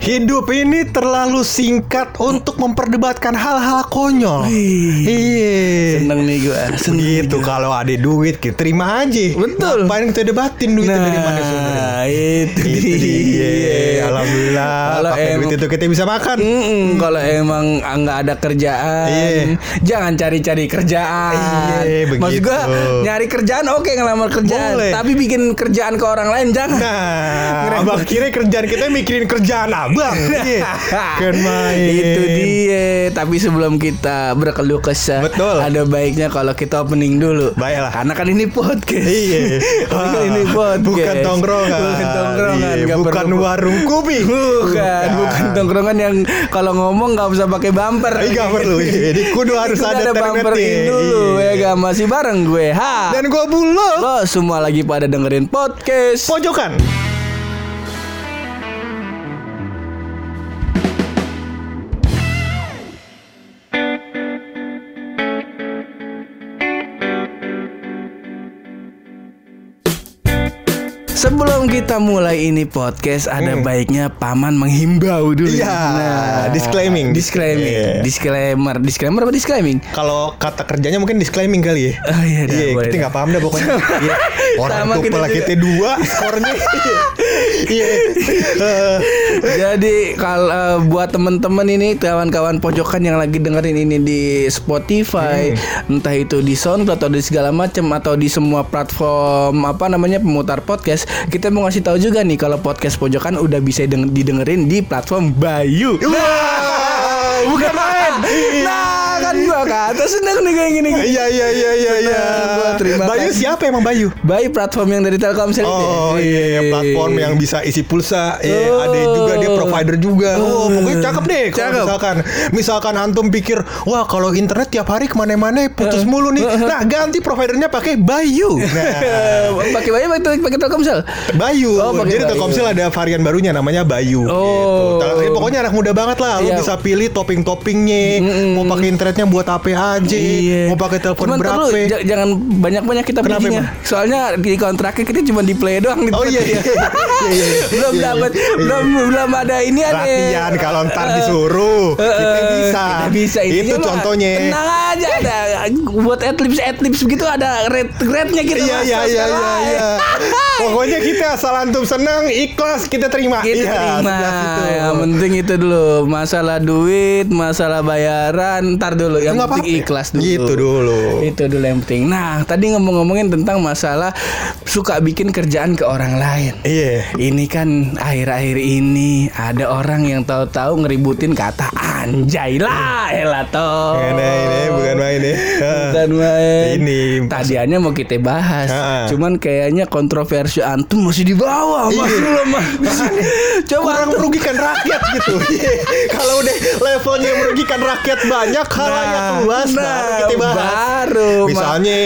Hidup ini terlalu singkat untuk memperdebatkan hal-hal konyol. Iya. Seneng nih gue. Begitu kalau ada duit kita terima aja. Betul. Ngapain kita debatin duitnya dari mana? Nah, itu, Itu dia. Alhamdulillah. Kalau pakai duit itu kita bisa makan. Mm-mm, kalau emang nggak ada kerjaan, Iya. jangan cari-cari kerjaan. Iya, Maksud gua nyari kerjaan oke ngelamar kerjaan, Boleh. tapi bikin kerjaan ke orang lain jangan. Nah, abang kira kerjaan kita mikirin kerjaan abang. Iya. Kan main. Itu dia. Tapi sebelum kita berkeluh kesah, Betul. ada baiknya kalau kita opening dulu. Baiklah. Karena kan ini podcast. Iya. Karena ini podcast. Bukan tongkrongan. Bukan tongkrongan. Iya, nggak bukan perlu- warung kopi. Bukan, bukan tongkrongan yang kalau ngomong nggak usah pakai bumper. Iya, nggak perlu. Jadi kudu harus Kudu ada bumper dulu Iya. ya gak masih bareng gue. Ha. Dan gua bulo. lo semua lagi pada dengerin podcast. Pojokan. Sebelum kita mulai ini podcast ada baiknya paman menghimbau dulu. Hmm. Iya, disclaiming. Disclaiming. Iya. Disclaimer. Disclaimer apa disclaiming? Kalau kata kerjanya mungkin disclaiming kali ya. Oh iya, Iya, boleh kita nggak paham dah pokoknya. Iya. Orang Sama tuh kita kita dua skornya. Iya. Eh, Jadi kalau buat temen-temen ini kawan-kawan pojokan yang lagi dengerin ini di Spotify, Hmm. entah itu di SoundCloud atau di segala macam atau di semua platform apa namanya pemutar podcast, kita mau ngasih tahu juga nih kalau podcast pojokan udah bisa deng- didengerin di platform Bayu. Wah, bukan main. Nah, kan gua kata seneng nih kayak gini. Iya iya iya iya iya. Gua, terima Bayu kasih. siapa emang Bayu? Bayu platform yang dari Telkomsel ini. Oh iya, platform yang bisa isi pulsa. Eh, Oh. ada juga dia provider juga. Oh, pokoknya cakep deh. Kalau Cakep. misalkan, misalkan antum pikir, wah kalau internet tiap hari ke mana-mana putus mulu nih. Nah, ganti providernya pakai Bayu. Nah, pakai Bayu pakai pakai Telkomsel. Bayu. Oh, Jadi Bayu. Telkomsel ada varian barunya namanya Bayu. Oh. Gitu. Pokoknya anak muda banget lah. Lu Iya. bisa pilih topping-toppingnya. Mau pakai internetnya buat apa aja. Mau pakai telepon Cuman berapa. lu, jangan banyak-banyak kita Kenapa emang? Soalnya di kontraknya kita cuma di play doang gitu. Oh iya iya. Iya, iya, iya. belum Iya, dapat iya. belum belum ada ini ada. Latihan kalau ntar disuruh kita bisa. Kita bisa Itu mah contohnya. Tenang aja ada buat adlibs adlibs begitu ada rate rate-nya kita Iya iya iya iya iya. Pokoknya kita asal antum senang, ikhlas kita terima. Kita Iya, terima. sebelah situ. Yang penting itu dulu masalah duit, masalah bayaran, ntar dulu. Yang Nggak penting apa-apa. ikhlas dulu. Gitu dulu. Itu dulu yang penting. Nah, tadi ngomong-ngomongin tentang masalah suka bikin kerjaan ke orang lain. Iya. Ini kan akhir-akhir ini ada orang yang tahu-tahu ngeributin kata anjay lah, elah toh. Ini ini bukan main ya. Bukan main. Ini Tadiannya mau kita bahas, Ha-ha. cuman kayaknya kontroversi antum masih di bawah, Iya. masih lemah. Coba kurang merugikan rakyat gitu. Iya. Kalau udah levelnya merugikan rakyat banyak, halayak luas baru kita bahas. Nah, baru Misalnya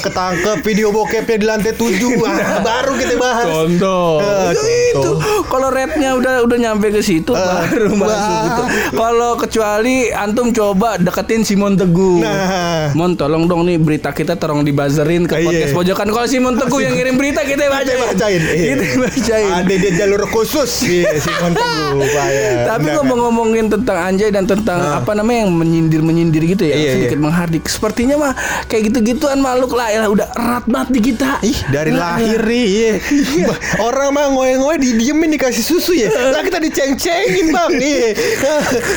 ketangkep video bokepnya di lantai tujuh, ah, baru kita bahas. contoh Eh, itu, kalau rate-nya udah udah nyampe ke situ Eh, baru masuk gitu kalau kecuali antum coba deketin Simon Teguh Nah. Mon tolong dong nih berita kita tolong dibazerin ke Iya. podcast pojokan kalau Simon Teguh yang ngirim berita kita bacain Kita bacain. iya. kita bacain Ada dia jalur khusus. Iya, si Teguh, Pak, ya. Tapi Nah, ngomong-ngomongin tentang Anjay dan tentang apa namanya yang menyindir-menyindir gitu ya, Iya, sedikit iya. menghardik. Sepertinya mah kayak gitu-gituan makhluk lah ya udah erat banget di kita. Ih dari Nah, lahir iya. Bah, Orang mah ngoe-ngoe didiemin dikasih susu ya Lah kita diceng-cengin bang iya.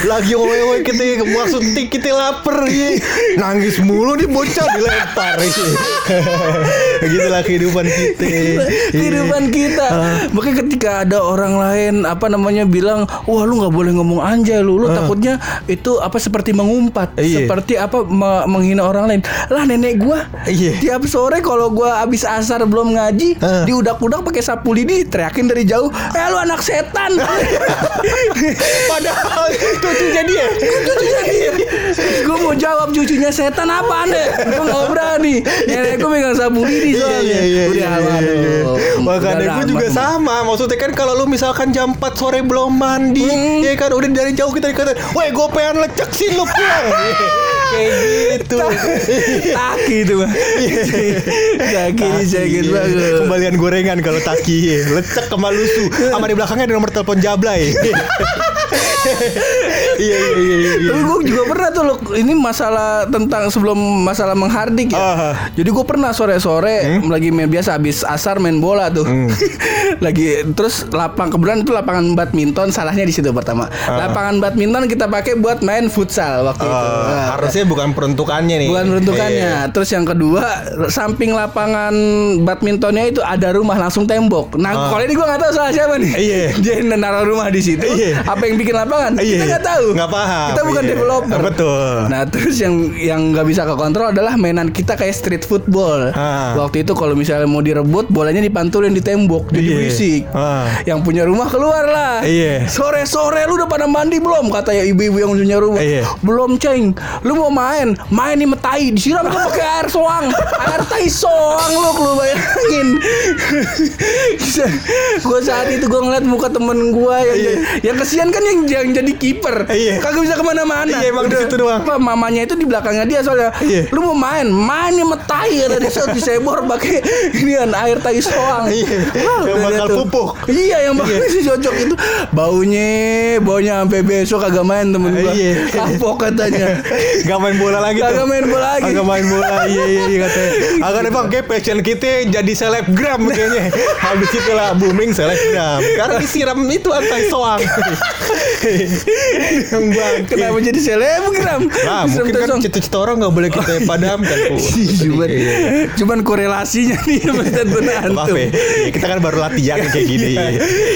Lagi ngoe-ngoe kita maksud kita lapar iya. Nangis mulu nih bocah dilempar iya. Begitulah kehidupan kita Iya. Kehidupan kita. Makanya ketika ada orang lain apa namanya bilang, "Wah, lu nggak boleh ngomong anjay lu. Lu takutnya itu apa seperti mengumpat, Iya. seperti apa me- menghina orang lain." Lah nenek gua Iya. tiap sore kalau gua habis asar belum ngaji, Ah. diudak-udak pakai sapu lidi, teriakin dari jauh, "Eh lu anak setan." Padahal cucunya dia cucunya dia gue mau jawab cucunya setan apa anda gue gak berani nenek gue megang sapu lidi Iya soalnya iya iya udah iya, aduh. Makanya gue juga sama Maksudnya kan kalau lu misalkan jam 4 sore belum mandi Hmm. Ya kan udah dari jauh kita dikatain Woi gue pengen lecek sih lu pulang kayak gitu. Taki itu mah. Taki dicengin Iya. banget. Kembalian gorengan kalau taki lecek sama lusu. Sama di belakangnya ada nomor telepon Jablay. Iya iya iya iya. Tapi gue juga pernah tuh loh Ini masalah tentang Sebelum masalah menghardik ya Ah. Jadi gue pernah sore-sore Lagi main biasa Habis asar main bola tuh Lagi Terus lapang Kebetulan itu lapangan badminton Salahnya di situ pertama Lapangan badminton kita pakai buat main futsal Waktu itu Ah, Nah, harusnya bukan peruntukannya nih. Bukan peruntukannya. Iya. Terus yang kedua, samping lapangan badmintonnya itu ada rumah langsung tembok. Nah, Ah. kalau ini gue nggak tahu salah siapa nih. Iya. Dia naruh rumah di situ. Iya. Apa yang bikin lapangan? Iya. Kita nggak tahu. Nggak paham. Kita bukan Iya. developer. Betul. Nah, terus yang yang nggak bisa kekontrol adalah mainan kita kayak street football. Ah. Waktu itu kalau misalnya mau direbut, bolanya dipantulin di tembok, jadi Iya. berisik. Ah. Yang punya rumah keluar lah. Iya. Sore-sore lu udah pada mandi belum? Kata ya ibu-ibu yang punya rumah. Iya. Belum, ceng. Lu mau main? Main nih metai. Disiram tuh pakai air soang. Air tai soang lu lu bayangin. gue saat itu gue ngeliat muka temen gue yang Iya. yang kesian kan yang, yang jadi kiper. Iya. Kagak bisa ke mana-mana. Iya, emang di situ doang. Apa, mamanya itu di belakangnya dia soalnya. Iya. Lu mau main? Main nih metai ya dari situ disebor pakai ini kan air tai soang. Iya. Wah, Yang bakal pupuk. Iya yang bakal si cocok itu baunya baunya sampai besok kagak main temen gua. Iya. Kapok katanya. Gak main bola lagi tuh. Kagak main bola lagi. Kagak main bola. Iya iya iya katanya. Agar emang kayak passion kita jadi selebgram kayaknya. Habis itu lah booming selebgram. Karena disiram itu antai soang. Yang bangke. Kenapa jadi selebgram? Nah, Disiram mungkin kan cita-cita orang gak boleh kita padamkan. Pu. cuman, Iya, iya. cuman korelasinya nih sama ya, Iya, kita kan baru latihan kayak gini.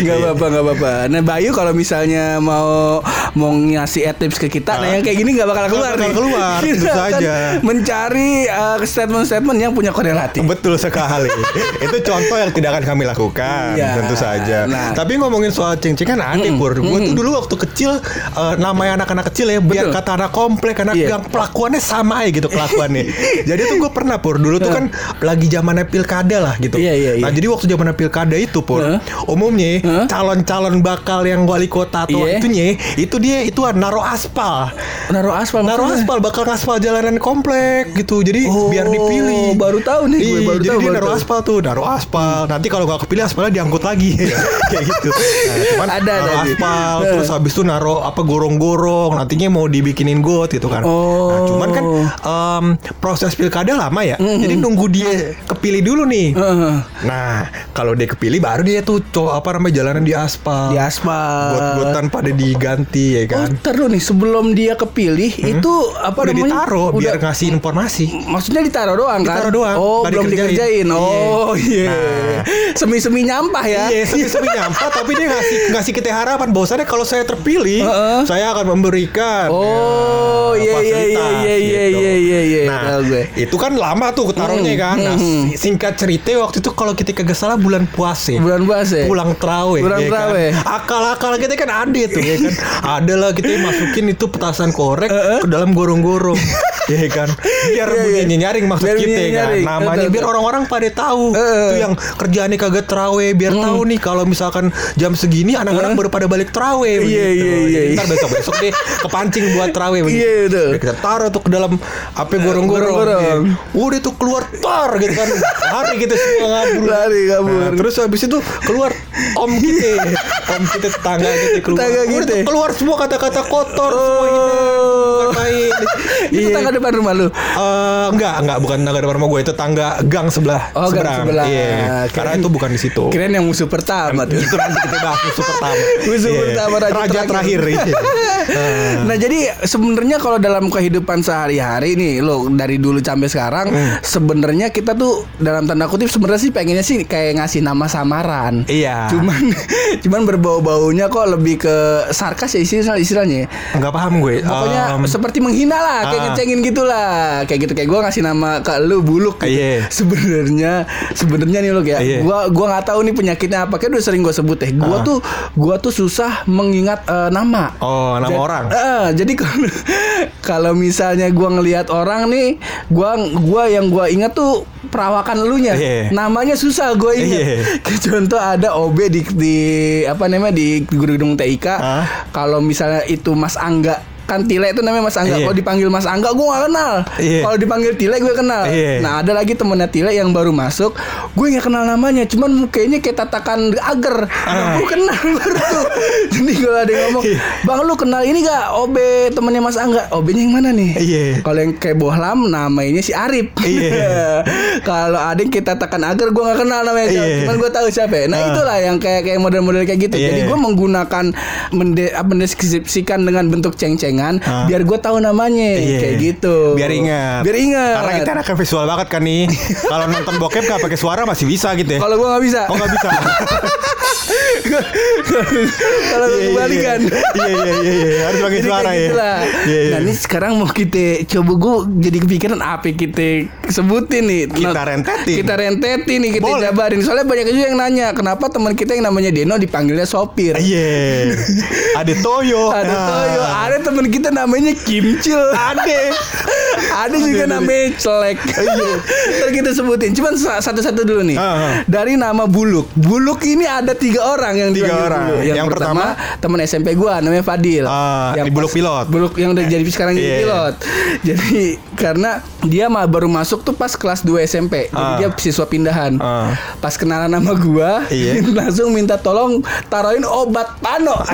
Gak apa-apa, gak apa-apa. Nah Bayu kalau misalnya mau mau ngasih tips ke kita, nah yang kayak gini nggak bakal keluar bakal nih. keluar, Kita tentu saja. Mencari uh, statement-statement yang punya korelasi. Betul sekali. itu contoh yang tidak akan kami lakukan, Iya. tentu saja. Nah. Tapi ngomongin soal ceng-ceng kan aneh, Pur. Gue tuh dulu waktu kecil eh, namanya anak-anak kecil ya, biar Betul. kata anak komplek, anak Iya. gang pelakuannya sama aja gitu kelakuannya. jadi tuh gue pernah Pur, dulu tuh kan lagi zamannya pilkada lah gitu. Iya, iya, iya. Nah, jadi waktu zamannya pilkada itu Pur, Heeh. umumnya Heeh. calon-calon bakal yang wali kota atau Iya. itunya itu dia itu naruh aspal. Naruh aspal, Naruh aspal bakal ngaspal jalanan komplek gitu. Jadi Oh, biar dipilih. baru tahu nih gue, Iya, baru jadi tahu, dia naruh aspal tuh, naruh aspal. Nanti kalau nggak kepilih aspalnya diangkut lagi. Kayak gitu. Nah, cuman Ada, ada naruh nih. aspal. Terus habis itu naruh apa gorong-gorong. Nantinya mau dibikinin got gitu kan. Oh. Nah, cuman kan em, proses pilkada lama ya. Jadi nunggu dia kepilih dulu nih. Heeh. Nah, kalau dia kepilih baru dia tuh co- apa namanya jalanan di aspal. di aspal. Got-gotan pada diganti ya Oh, kan. ntar dulu nih sebelum dia kepilih itu apa Udah namanya? ditaruh biar Udah- ngasih informasi. Maksudnya ditaruh doang kan? Ditaruh doang, Oh, belum dikerjain. dikerjain. Oh, iya. Nah. Semi-semi nyampah ya. Iya, semi-semi nyampah tapi dia ngasih ngasih kita harapan bahwasannya kalau saya terpilih, Heeh. saya akan memberikan Oh, ya, iya iya iya iya iya gitu. iya iya iya. Nah, gue. itu kan lama tuh taruhnya Hmm, kan. Nah, hmm. singkat cerita waktu itu kalau kita kagak salah bulan puasa. Bulan puasa. Pulang terawih Pulang ya kan? Akal-akal kita kan ada tuh ya kan. Ada lah kita masukin itu petasan korek ke dalam gorong-gorong. ya kan. Biar Iya, iya. bunyinya nyaring maksud Biar kita bunyinya kan. nyaring. Namanya biar orang-orang pada tahu. Hmm. Itu yang kerjaannya kagak terawih biar tahu nih kalau misalkan jam segini anak-anak baru pada balik terawih Iya, iya, iya, iya. Ntar besok-besok deh kepancing buat terawih begitu. Iya. Udah kita taruh tuh ke dalam apa gorong-gorong. gorong-gorong. Iya. Udah tuh keluar tar gitu kan. Lari kita semua ngabur. Lari, kabur. Nah, terus habis itu keluar om kita. om kita tetangga kita keluar. Tetangga Udah kita. keluar semua kata-kata kotor semua ini. Main. Itu Iya. tangga depan rumah lu. Eh, enggak, enggak bukan tangga depan rumah gue itu tangga gang sebelah. Oh, gang seberang. sebelah. Iya. Karena itu bukan di situ. Kirain yang musuh pertama tuh. itu nanti kita bahas musuh pertama. Musuh Iya. pertama, raja terakhir. terakhir. iya. Nah jadi sebenarnya kalau dalam kehidupan sehari-hari nih lo dari dulu sampai sekarang Hmm. sebenarnya kita tuh dalam tanda kutip sebenarnya sih pengennya sih kayak ngasih nama samaran. Iya. Cuman cuman berbau-baunya kok lebih ke sarkas ya istilah istilahnya. Enggak paham gue. Pokoknya Em, seperti menghina lah, kayak ah. ngecengin gitu lah. Kayak gitu kayak gua ngasih nama ke lu buluk gitu. Iya. Sebenarnya sebenarnya nih lo kayak Iya. gua gua nggak tahu nih penyakitnya apa. Kayak udah sering gua sebut deh. Gua Ah. tuh gua tuh susah mengingat eh, nama. Oh, nama Jadi- orang. Eh, jadi kalau misalnya gua ngelihat orang nih, gua gua yang gua ingat tuh perawakan elunya. Iya. Namanya susah gua ingat. Kayak Contoh ada OB di, di apa namanya di gedung TIK. Hah? Kalau misalnya itu Mas Angga kan Tile itu namanya Mas Angga. Iya. Kalau dipanggil Mas Angga gue gak kenal. Iya. Kalau dipanggil Tile gue kenal. Iya. Nah ada lagi temennya Tile yang baru masuk, gue nggak kenal namanya. Cuman mukanya kayak tatakan agar. Ah. Gue kenal baru tuh. Jadi kalau ada yang ngomong, Iya. bang lu kenal ini gak OB temennya Mas Angga? OB-nya yang mana nih? Iya. Kalau yang kayak bohlam namanya si Arif. Iya. Kalau ada yang kita tekan agar gue nggak kenal namanya. Iya. Cuman gue tahu siapa. ya. Nah Ah. itulah yang kayak kayak model-model kayak gitu. Iya. Jadi gue menggunakan mende, mendeskripsikan dengan bentuk ceng-cengan Ah. biar gue tahu namanya Iya. kayak gitu. Biar ingat. Biar ingat. Karena kita anak visual banget kan nih. Kalau nonton bokep gak pakai suara masih bisa gitu ya. Kalau gue nggak bisa. Oh nggak bisa. Kalau Iya, iya, kebalikan. Iya iya iya iya harus pakai suara ya. Iya iya. Nah ini sekarang mau kita coba gue jadi kepikiran apa kita sebutin nih. Kita Nah, rentetin. Kita rentetin nih kita jabarin. Soalnya banyak juga yang nanya kenapa teman kita yang namanya Deno dipanggilnya sopir. Iya. Ada Toyo. Ada Nah. Toyo, ada teman kita namanya Kimcil. Ada. ada juga namanya Celek. Ntar kita sebutin. Cuman sa- satu-satu dulu nih. Dari nama Buluk. Buluk ini ada tiga orang yang Tiga orang. Yang, Yang pertama, pertama, teman SMP gua namanya Fadil. Ah, di Buluk Pilot. Buluk yang udah jadi sekarang jadi Iya. pilot. Jadi karena dia mah baru masuk tuh pas kelas 2 SMP. Jadi Ah. dia siswa pindahan. Ah. Pas kenalan nama gua, Iya. langsung minta tolong taruhin obat pano.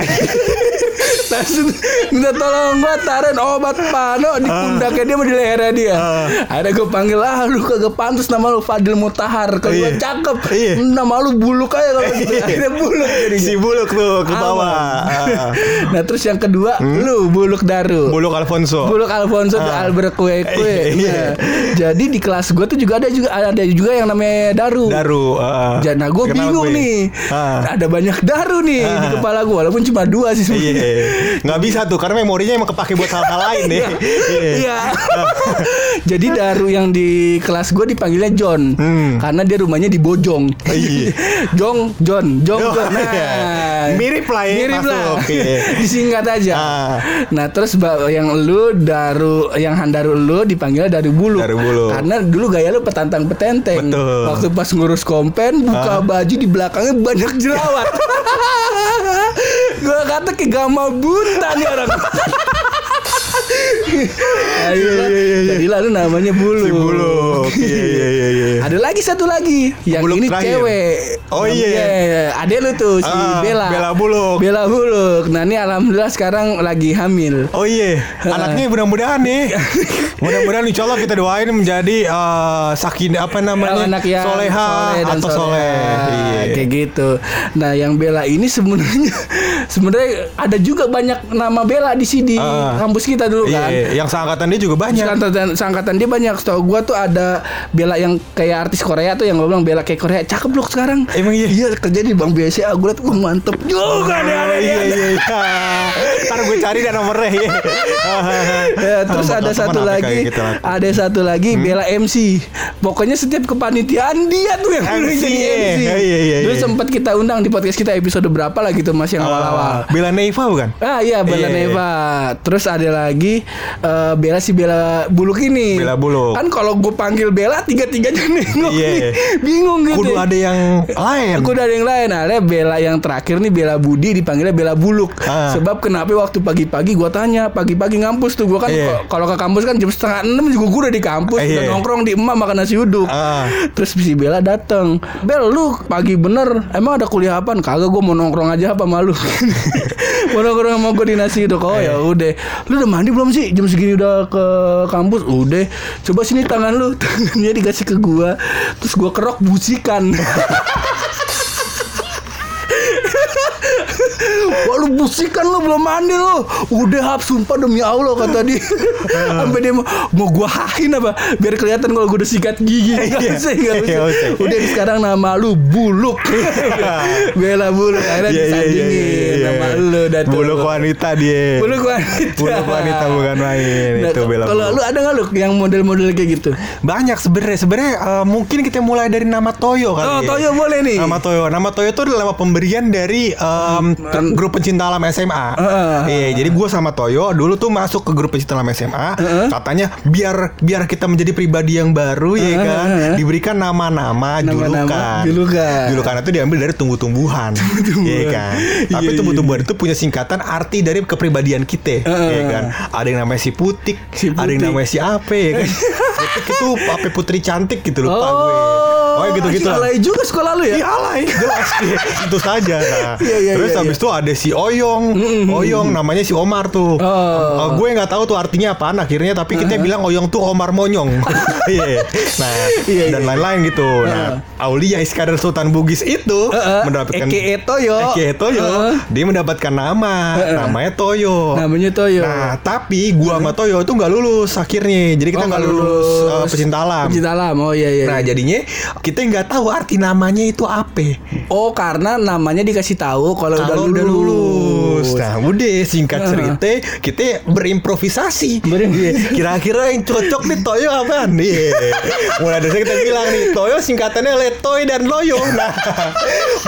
langsung minta tolong gua taruhin obat pano di pundaknya dia sama di lehernya dia. Ah. Ada gue panggil ah lu kagak pantas nama lu Fadil Mutahar. Kalau gua Iya. cakep, Iya. nama lu buluk aja kalau gitu. Akhirnya buluk jadinya. Si Buluk tuh ke bawah. Ah. nah terus yang kedua lu buluk daru. Buluk Alfonso. Buluk Alfonso tuh Ah. Albert kue kue. Iya. Nah, jadi di kelas gue tuh juga ada juga ada juga yang namanya Daru. Daru. ah. Ja- Nah gue bingung gue. nih Ah. Ada banyak daru nih di Ah. kepala gue Walaupun cuma dua sih sebenarnya. Iya, nggak bisa tuh karena memorinya emang kepake buat hal-hal lain deh. Iya. Iya. Jadi Daru yang di kelas gue dipanggilnya John, Hmm. karena dia rumahnya di Bojong. Iya. Jong, John, Jong, Oh, John. Nah, iya. Mirip lah ya, Mirip masuk. lah. Iya. Disingkat aja. Ah. Nah terus yang lu Daru, yang Handaru lu dipanggilnya Daru Bulu. Daru Bulu. Karena dulu gaya lu petantang petenteng. Betul. Waktu pas ngurus kompen, buka Ah. baju di belakangnya banyak jerawat. Gua kata kayak gamal buta nih orang. Ayo, Iya, iya, iya, iya. jadi lalu namanya bulu. Si Buluk. Iya, iya, iya, iya. Ada lagi satu lagi, yang Buluk ini terakhir. cewek. Oh, iya. Ada lu tuh si Ah, Bella. Bella Buluk. Bella Buluk. Nah ini alhamdulillah sekarang lagi hamil. Oh iya, anaknya mudah-mudahan nih. Mudah-mudahan insya Allah kita doain menjadi eh, sakin apa namanya anak yang soleha soleh dan atau soleh. Iya. kayak gitu. Nah, yang Bella ini sebenarnya sebenarnya ada juga banyak nama Bella di sini Ah. kampus kita dulu Iya, kan. yang seangkatan dia juga banyak. Seangkatan, seangkatan dia banyak. Setahu gua tuh ada Bella yang kayak artis Korea tuh yang lo bilang Bella kayak Korea. Cakep loh sekarang. Emang iya? Iya kerja di Bank BCA. Gue liat wah mantep juga nih ada Oh, iya iya iya. Ntar gue cari dan nomornya ya. Ya, terus Ah, ada satu lagi, gitu ada satu lagi Bella MC. Pokoknya setiap kepanitiaan dia tuh yang MC, jadi iya. MC. Iya, iya, iya, Dulu iya. sempat kita undang di podcast kita episode berapa lah gitu Mas yang awal-awal. Ah, Bella Neva bukan? Ah iya Bella Iya. Neva. Terus ada lagi eh, Bella si Bella Buluk ini. Bella Buluk. Kan kalau gue panggil Bella tiga-tiganya nengok Iya. nih. Bingung gitu. Kudu ada yang lain. Aku ada yang lain ada Bella yang terakhir nih Bella Budi dipanggilnya Bella Buluk Ah. Sebab kenapa waktu pagi-pagi gua tanya Pagi-pagi ngampus tuh Gua kan ko- kalau ke kampus kan jam setengah enam juga gua udah di kampus Udah Iya. nongkrong di emak makan nasi uduk Ah. Terus si Bella dateng Bel lu pagi bener Emang ada kuliah apaan? Kagak gua mau nongkrong aja apa malu Mau nongkrong sama gua di nasi uduk Oh ya udah Lu udah mandi belum sih? Jam segini udah ke kampus. Udah Coba sini tangan lu. Tangannya dikasih ke gua. Terus gua kerok busikan Wah lu busikan lu belum mandi lu Udah hap sumpah demi Allah kata dia Sampai dia mau Mau gua hahin apa Biar kelihatan kalau gua udah sikat gigi Iya. usah, nggak usah. Udah sekarang nama lu Buluk Bella Buluk Akhirnya Iya, iya, iya, disandingin iya, iya. Nama lu dah tuh. Buluk wanita dia. Buluk wanita Buluk wanita bukan main. Nah, itu Bella Kalau lu ada nggak lu Yang model-model kayak gitu Banyak sebenarnya. Sebenarnya eh, mungkin kita mulai dari nama Toyo kali Oh ya. Toyo boleh nih Nama Toyo. Nama Toyo itu adalah nama pemberian dari em, em, grup pencinta alam SMA. Iya, jadi gue sama Toyo dulu tuh masuk ke grup pencinta alam SMA. Katanya biar biar kita menjadi pribadi yang baru ya kan, diberikan nama-nama, julukan. julukan. Julukan itu diambil dari tumbuh-tumbuhan. Iya kan. Tapi Iya, iya, tumbuh-tumbuhan itu punya singkatan arti dari kepribadian kita, ya kan. Ada yang namanya si Putik, Si ada yang Putik. namanya si Ape ya kan. Putik itu Ape Putri cantik gitu lupa gue. Oh, gitu-gitu lah. Alay juga sekolah lu ya? Iya alay jelas iya. Tentu saja nah. Iya, iya, Terus iya, habis itu ada si Oyong Oyong namanya si Omar tuh Oh. Uh, Gue nggak tahu tuh artinya apaan akhirnya Tapi kita bilang Oyong tuh Omar Monyong Iya Nah Iya, dan lain-lain gitu Nah Aulia Iskandar Sultan Bugis itu Heeh. Mendapatkan Eke Toyo. Eke Toyo Heeh. Dia mendapatkan nama Namanya Toyo Namanya Toyo. Nah tapi gua sama Toyo tuh nggak lulus akhirnya Jadi kita Oh, nggak nggak lulus, lulus. uh, pecinta alam Pecinta alam. Oh iya iya. Nah jadinya kita nggak tahu arti namanya itu apa. Oh karena namanya dikasih tahu kalau udah lulus. udah lulus. Nah udah singkat cerita kita berimprovisasi. Ber-. Kira-kira yang cocok nih Toyo apaan? Iya. Mulai dari kita bilang nih Toyo singkatannya Letoy dan Loyo. Nah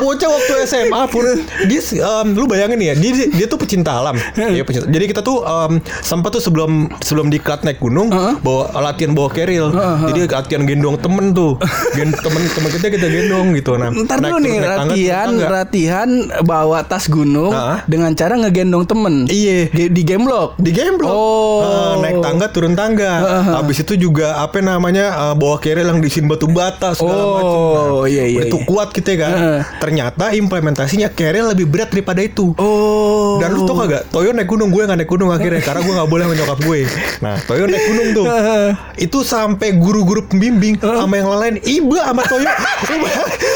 bocah waktu SMA pun dia em, lu bayangin ya dia dia tuh pecinta alam. Iya pecinta. Jadi kita tuh em, sempat tuh sebelum sebelum diklat naik gunung Heeh. bawa latihan bawa keril. Heeh. Jadi latihan gendong temen tuh. Gen, temen temen kita kita gendong gitu. Nah Ntar dulu nih latihan latihan bawa tas gunung Heeh. dengan cara ngegendong temen. Iya. Di game block. di game block. Oh. Ah, naik tangga turun tangga. Heeh. Habis itu juga apa namanya ah, bawa keril yang disin batu bata segala Oh, macam. Nah, iya, iya, Itu iya. kuat kita kan. Heeh. Ternyata implementasinya keril lebih berat daripada itu. Oh. Dan lu tau kagak Toyo naik gunung gue gak naik gunung akhirnya Karena gue gak boleh menyokap gue Nah Toyo naik gunung tuh Itu sampai guru-guru pembimbing Sama yang lain Iba sama Toyo.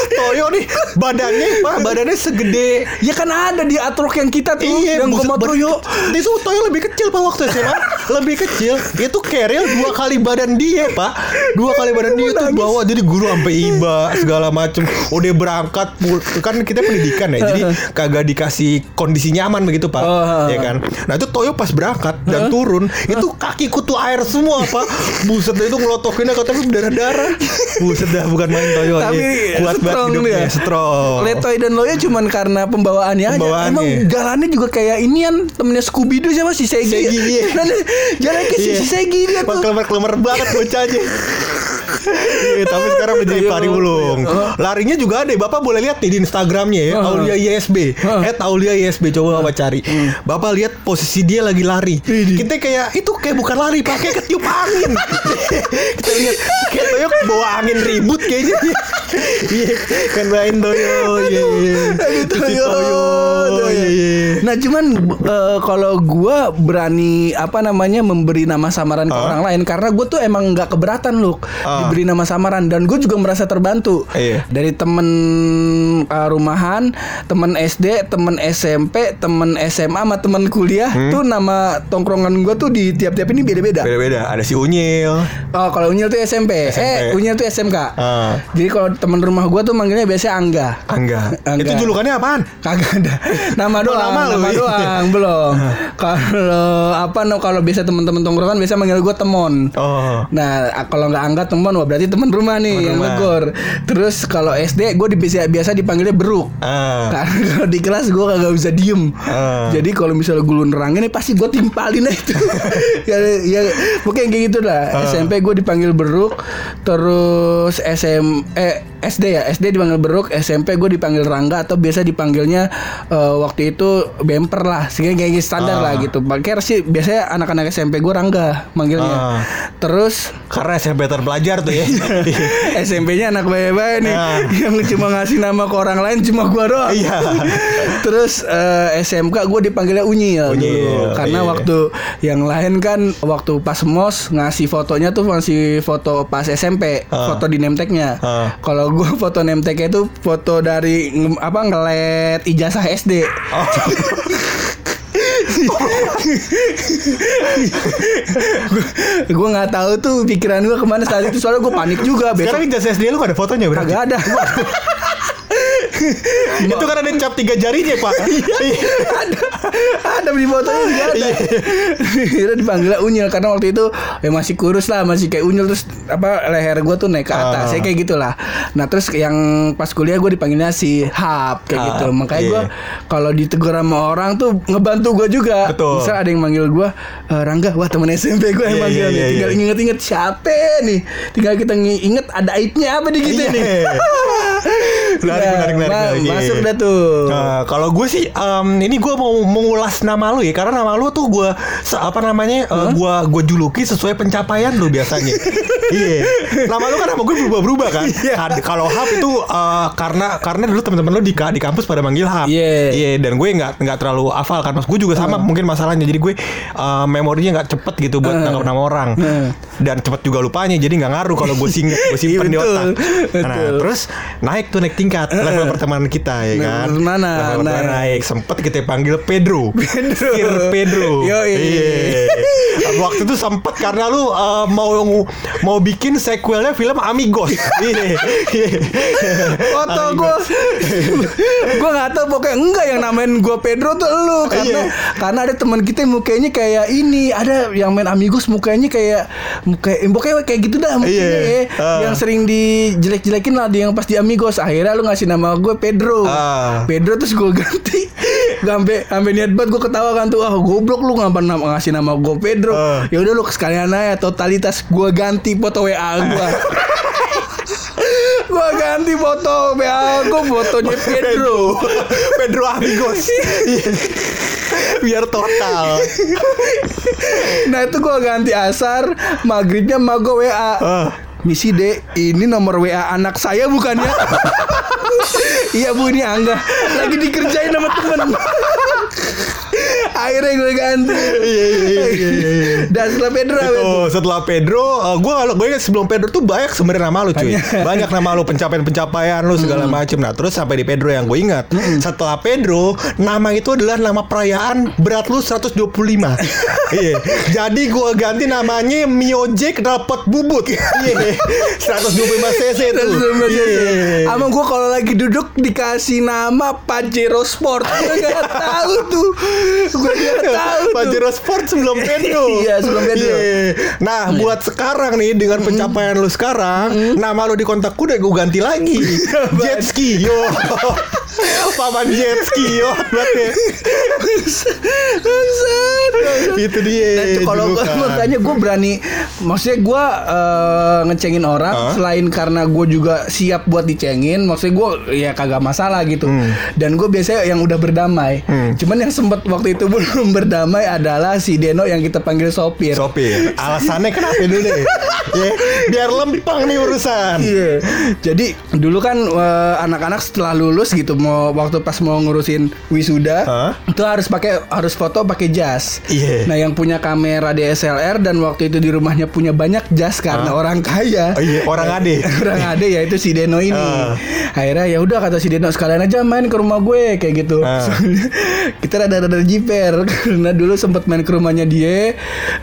Toyo nih Badannya pak Badannya segede. Ya kan ada di atrok yang kita tuh yang gua mau ber- Toyo. Itu Toyo lebih kecil pak waktu SMA Lebih kecil. Itu keril dua kali badan dia pak. Dua kali badan dia tuh bawa Jadi guru sampai iba Segala macem. Udah berangkat pu- Kan kita pendidikan ya Jadi kagak dikasih kondisi nyaman begitu pak. Oh. Ya kan? Nah itu Toyo pas berangkat Dan turun Itu kaki kutu air semua pak. Buset itu ngelotokinnya Katanya berdarah-darah. Buset dah bukan main Toyo Tapi iya. Kuat banget hidupnya dia. Strong Letoy dan Loya cuman karena pembawaannya, Pembawaannya. aja. Emang jalannya juga kayak inian temennya Scooby Doo siapa si Segi. Segi, iya. Jalannya kayak si, Iya. si Segi dia tuh. Klemer-klemer banget bocahnya. Iya, tapi sekarang menjadi Ayo. pari ulung. Larinya juga ada. Bapak boleh lihat nih di Instagramnya ya. Aulia ISB. At Aulia ISB coba bapak cari. Bapak lihat posisi dia lagi lari. Kita kayak itu kayak bukan lari, pakai ketiup angin. Kita lihat kayak Toyo bawa angin ribut kayaknya. Iya, kan main Toyo. Iya, iya. Toyo. Iya, iya. Nah cuman eh, kalau gua berani apa namanya memberi nama samaran ke orang lain karena gue tuh emang nggak keberatan loh Ah. Diberi nama samaran dan gue juga merasa terbantu Iya. dari temen eh, rumahan, temen SD, temen SMP, temen SMA, sama temen kuliah Hmm? tuh nama tongkrongan gue tuh di tiap-tiap ini beda-beda. Beda-beda. Ada si Unyil. Oh kalau Unyil tuh SMP, SMP. eh Unyil tuh SMK. Ah. Jadi kalau temen rumah gue tuh manggilnya biasanya Angga. Angga. Angga. Itu julukannya apaan? Kagak ada. Nama Oh, doang, nama nama, iya. doang, belum. Kalau apa no kalau biasa teman-teman tongkrongan biasa manggil gue temon. Oh. Nah, kalau nggak angkat teman, wah berarti teman rumah nih Temen yang rumah. negor. Terus kalau SD gue di, biasa, biasa dipanggilnya beruk. Ah. Karena kalau di kelas gue kagak bisa diem. Ah. Jadi kalau misalnya gue nerangin nih pasti gue timpalin aja itu. ya, ya pokoknya kayak gitu lah. Ah. SMP gue dipanggil beruk, terus SM eh SD ya SD dipanggil beruk, SMP gue dipanggil Rangga atau biasa dipanggilnya eh, waktu itu bemper lah, sehingga kayak standar Ah. lah gitu. Pakai sih biasanya anak-anak SMP gue Rangga manggilnya. Ah. Terus Karena SMP terpelajar tuh ya. SMP-nya anak baik-baik nih Ah. yang cuma ngasih nama ke orang lain cuma gua doang. Iya. Terus eh, SMK gue dipanggilnya Unyil, Unyil, dulu. karena iya. waktu yang lain kan waktu pas mos ngasih fotonya tuh masih foto pas SMP, Ah. foto di nemteknya. Kalau gue foto nemteknya itu foto dari apa ngelet ijazah SD. Oh. Gue nggak tahu tuh pikiran gue ke mana saat itu soalnya gue panik juga besok Sekarang ijazah SD lu gak ada fotonya berarti? Kagak ada. Itu kan ada cap tiga jarinya pak. Iya. ada ada di fotonya juga ada Akhirnya dipanggil unyil karena waktu itu ya masih kurus lah masih kayak unyil terus apa leher gue tuh naik ke atas Ah. ya kayak gitulah nah terus yang pas kuliah gue dipanggilnya si Hap kayak Hap, gitu makanya gue iya. kalau ditegur sama orang tuh ngebantu gue juga Betul. misal ada yang manggil gue "Eh, Rangga wah temen SMP gue yang Iya, manggil iya, nih iya, tinggal iya. inget-inget siapa nih tinggal kita inget ada aibnya apa di kita Iya. nih Menarik, Nah, menarik, menarik, menarik. Iya. masuk dah tuh Nah, kalau gue sih em, ini gue mau mengulas nama lu ya karena nama lu tuh gue apa namanya eh, gue gue juluki sesuai pencapaian lu biasanya. iya. Nama lu kan nama gue berubah-berubah kan. Iya. Kad- Kalau Hap itu eh, karena karena dulu teman-teman lu di di kampus pada manggil Hap. Iya. Iya dan gue nggak nggak terlalu hafal kan. Mas gue juga sama mungkin masalahnya jadi gue eh, memorinya nggak cepet gitu buat Eh. nangkap nama orang. Eh. Dan cepet juga lupanya jadi nggak ngaruh kalau gue singkat gue simpen di Iya, otak. Nah, Betul. terus naik tuh naik tingkat level pertemanan kita ya Nah, kan. mana? Level pertemanan Naik. naik. Sempet kita panggil Pedro. Pedro. Sir Pedro. Yoi. Iya. Waktu itu sempet karena lu uh, mau mau bikin sequelnya film Amigos. Iya. Foto gue Gue gak tau pokoknya Enggak yang namain gue Pedro tuh lu Karena Iya. karena ada teman kita yang mukanya kayak ini Ada yang main Amigos mukanya kayak muka, Pokoknya kayak gitu dah mukanya Iya. ya. Ah. Yang sering dijelek-jelekin lah di Yang pas di Amigos Akhirnya lu ngasih nama gue Pedro Ah. Pedro terus gue ganti Sampai sampai niat banget gue ketawa kan tuh ah goblok lu ngapa nama ngasih nama gue Pedro Ah. ya udah lu sekalian aja totalitas gue ganti foto WA gue Gua ganti foto WA gue fotonya Pedro. Pedro Amigos. Biar total. Nah itu gua ganti asar, maghribnya gue WA. Ah. Misi D, ini nomor WA anak saya bukan ya? iya bu ini Angga lagi dikerjain sama temen. Akhirnya gue ganti. Iya, iya, iya, iya, iya. Dan setelah Pedro? Itu setelah Pedro, uh, gue gue ingat sebelum Pedro tuh banyak sebenarnya nama lu cuy. Banyak nama lu pencapaian-pencapaian lu segala macem. Nah terus sampai di Pedro yang gue ingat. Setelah Pedro, nama itu adalah nama perayaan berat lu 125. Iya. Jadi gue ganti namanya Mio Jack dapat bubut. Iya. 125 cc tuh. Iya. Ama gue kalau lagi duduk dikasih nama Pajero Sport Gue gak tahu tuh Gue gak tahu tuh Pajero Sport sebelum Pedro. Iya, sebelum Pedro. Iya. Nah, buat sekarang nih dengan pencapaian lu sekarang, nama lu di kontak udah gue ganti lagi. jet ski yo. Paman jet ski yo. Berarti itu dia. Nah, kalau julukan. makanya gue berani maksudnya gue eh, ngecengin orang Hah? selain karena gue juga siap buat dicengin maksudnya gue ya kagak masalah gitu dan gue biasanya yang udah berdamai Hmm. cuman yang sempet waktu itu belum berdamai adalah si Deno yang kita panggil sopir Sopir. Alasannya kenapa dulu deh? Ya, biar lempeng nih urusan. Iya. Jadi dulu kan eh, anak-anak setelah lulus gitu mau waktu pas mau ngurusin wisuda Hah? itu harus pakai harus foto pakai jas. Iya. Nah, yang punya kamera DSLR dan waktu itu di rumahnya punya banyak jas karena Hah? orang kaya. Oh iya, orang ade. orang ade ya itu si Deno ini. Ah. Akhirnya ya udah kata si Deno sekalian aja main ke rumah gue kayak gitu. Soalnya kita rada-rada jiper karena dulu sempat main ke rumahnya dia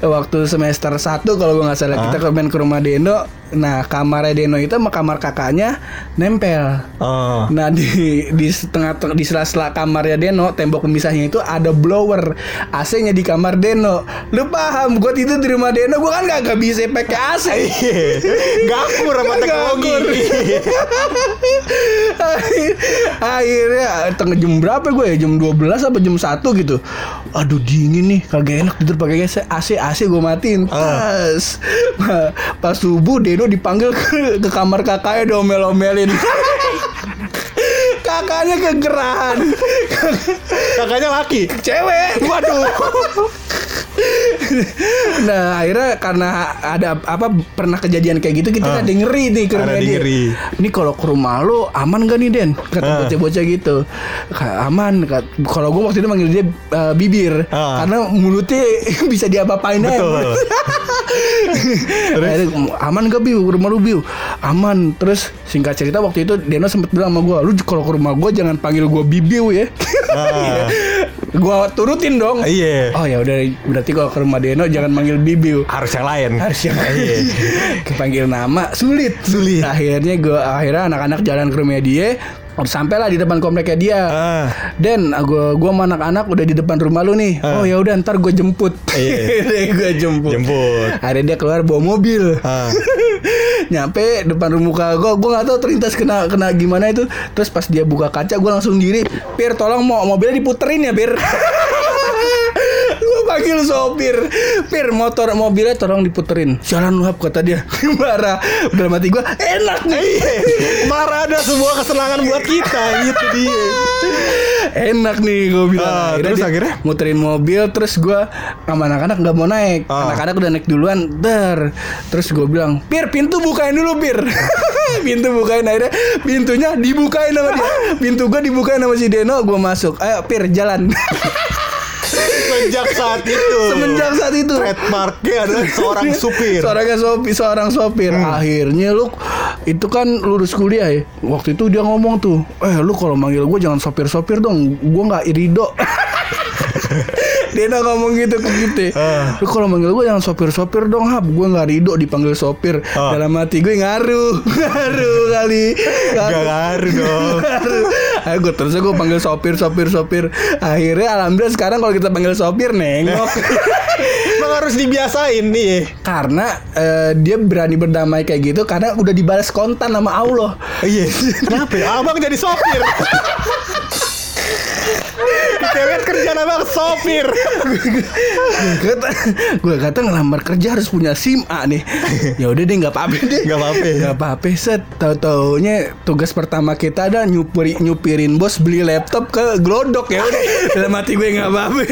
waktu semester 1 kalau gue nggak salah Ah. kita ke main ke rumah Deno. Nah, kamarnya Deno itu sama kamar kakaknya nempel. Oh. Nah di di setengah di sela-sela kamarnya Deno tembok pemisahnya itu ada blower AC-nya di kamar Deno. Lu paham? Gue tidur di rumah Deno, gue kan gak, bisa pakai AC. Iya. Gakur sama teknologi. Akhir- Akhirnya tengah jam berapa gue ya? Jam 12 apa jam 1 gitu. Aduh dingin nih, kagak enak tidur pakai AC. AC AC gue matiin. Ah. Pas pas subuh Deno dipanggil ke, ke kamar kakaknya domel-omelin. kakaknya kegerahan. Kakaknya laki. Cewek. Waduh. Nah akhirnya karena ada apa pernah kejadian kayak gitu kita Ah. ada ngeri nih ke rumah dia. ngeri. Ini kalau ke rumah lo aman gak nih Den? Kata Ah. bocah-bocah gitu. Aman. Kalau gue waktu itu manggil dia uh, bibir Ah. karena mulutnya bisa diapa-apain aja. Akhirnya, aman gak Biu rumah lu Biu aman terus singkat cerita waktu itu Deno sempet bilang sama gue lu kalau ke rumah gue jangan panggil gue Bibiu ya Ah. gue turutin dong Iya. oh ya udah berarti kalau ke rumah Deno jangan manggil Bibiu Harus yang lain. harus yang Iya. kepanggil nama sulit Sulit. akhirnya gue akhirnya anak-anak jalan ke rumah dia Sampailah di depan kompleknya dia. Ah. Den, gua gua sama anak-anak udah di depan rumah lu nih. Oh ya udah ntar gue jemput. Iya. gue jemput. Jemput. Akhirnya dia keluar bawa mobil. Ah. Nyampe depan rumah gue, gue nggak tahu terlintas kena kena gimana itu. Terus pas dia buka kaca, gue langsung diri. Pir, tolong mau mobilnya diputerin ya, Pir. Panggil sopir. Pir motor mobilnya tolong diputerin. Jalan lu Hap, kata dia. Marah. Udah mati gue Enak nih. Marah ada semua kesenangan buat kita gitu dia. Enak nih gue bilang. Ah, terus dia akhirnya? Muterin mobil Terus gue Sama anak-anak gak mau naik. Ah. Anak-anak udah naik duluan Dar Terus gue bilang Pir pintu bukain dulu Pir. Pintu bukain akhirnya Pintunya dibukain sama dia. Pintu gue dibukain sama si Deno Gue masuk. Ayo Pir jalan Sejak saat itu. Semenjak saat itu trademarknya adalah seorang supir. Seorang sopir, seorang sopir. Hmm. Akhirnya lu itu kan lulus kuliah ya. Waktu itu dia ngomong tuh, "Eh, lu kalau manggil gue jangan sopir-sopir dong. Gue nggak irido." dia udah ngomong gitu ke kita. Ah. Lu kalau manggil gue jangan sopir-sopir dong, Hap. Gue nggak ridho dipanggil sopir. Ah. Dalam hati gue ngaruh, ngaruh kali. Gak ngaruh dong. Ayo gue terus gue panggil sopir, sopir, sopir. Akhirnya alhamdulillah sekarang kalau kita panggil sopir nengok. Emang harus dibiasain nih. karena eh, dia berani berdamai kayak gitu karena udah dibalas kontan sama Allah. Iya. Kenapa ya? Abang jadi sopir. Lihat kerjaan abang sopir. kata gue kata ngelamar kerja harus punya SIM A nih. Ya udah deh nggak apa-apa deh. Nggak apa-apa? Nggak apa-apa set. Tahu taunya tugas pertama kita ada nyupiri, nyupirin bos beli laptop ke Glodok ya udah. Dalam hati gue nggak apa-apa.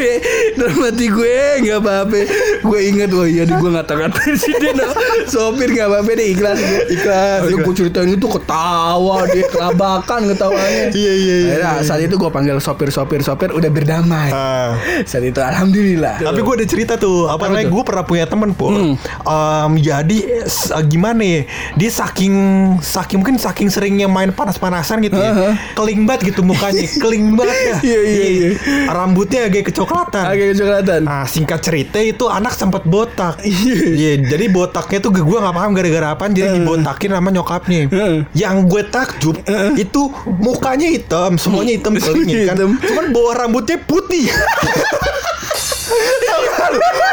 Dalam hati gue nggak apa-apa. Gue inget wah iya gue ngata-ngatain si Deno. Sopir nggak apa-apa deh ikhlas gue. Ikhlas, Lalu gue ceritain itu ketawa dia kelabakan ketawanya. Iya, iya, iya, Akhirnya saat itu gue panggil sopir-sopir sopir udah berdamai. Ah. Saat itu alhamdulillah. Tapi gue ada cerita tuh Apa namanya? Gue pernah punya temen pul Hmm. Em, Jadi eh, Gimana ya Dia saking Saking mungkin saking seringnya main panas-panasan gitu ya Heeh. Keling banget gitu mukanya Keling banget ya Iya, iya, iya. Rambutnya agak kecoklatan Agak kecoklatan. Nah singkat cerita itu anak sempat botak Iya. Iya Jadi botaknya tuh gue gak paham gara-gara apa Jadi dibotakin sama nyokapnya Heeh. Yang gue takjub Itu mukanya hitam Semuanya hitam kelingin kan Hitam. Cuman bawah rambutnya putih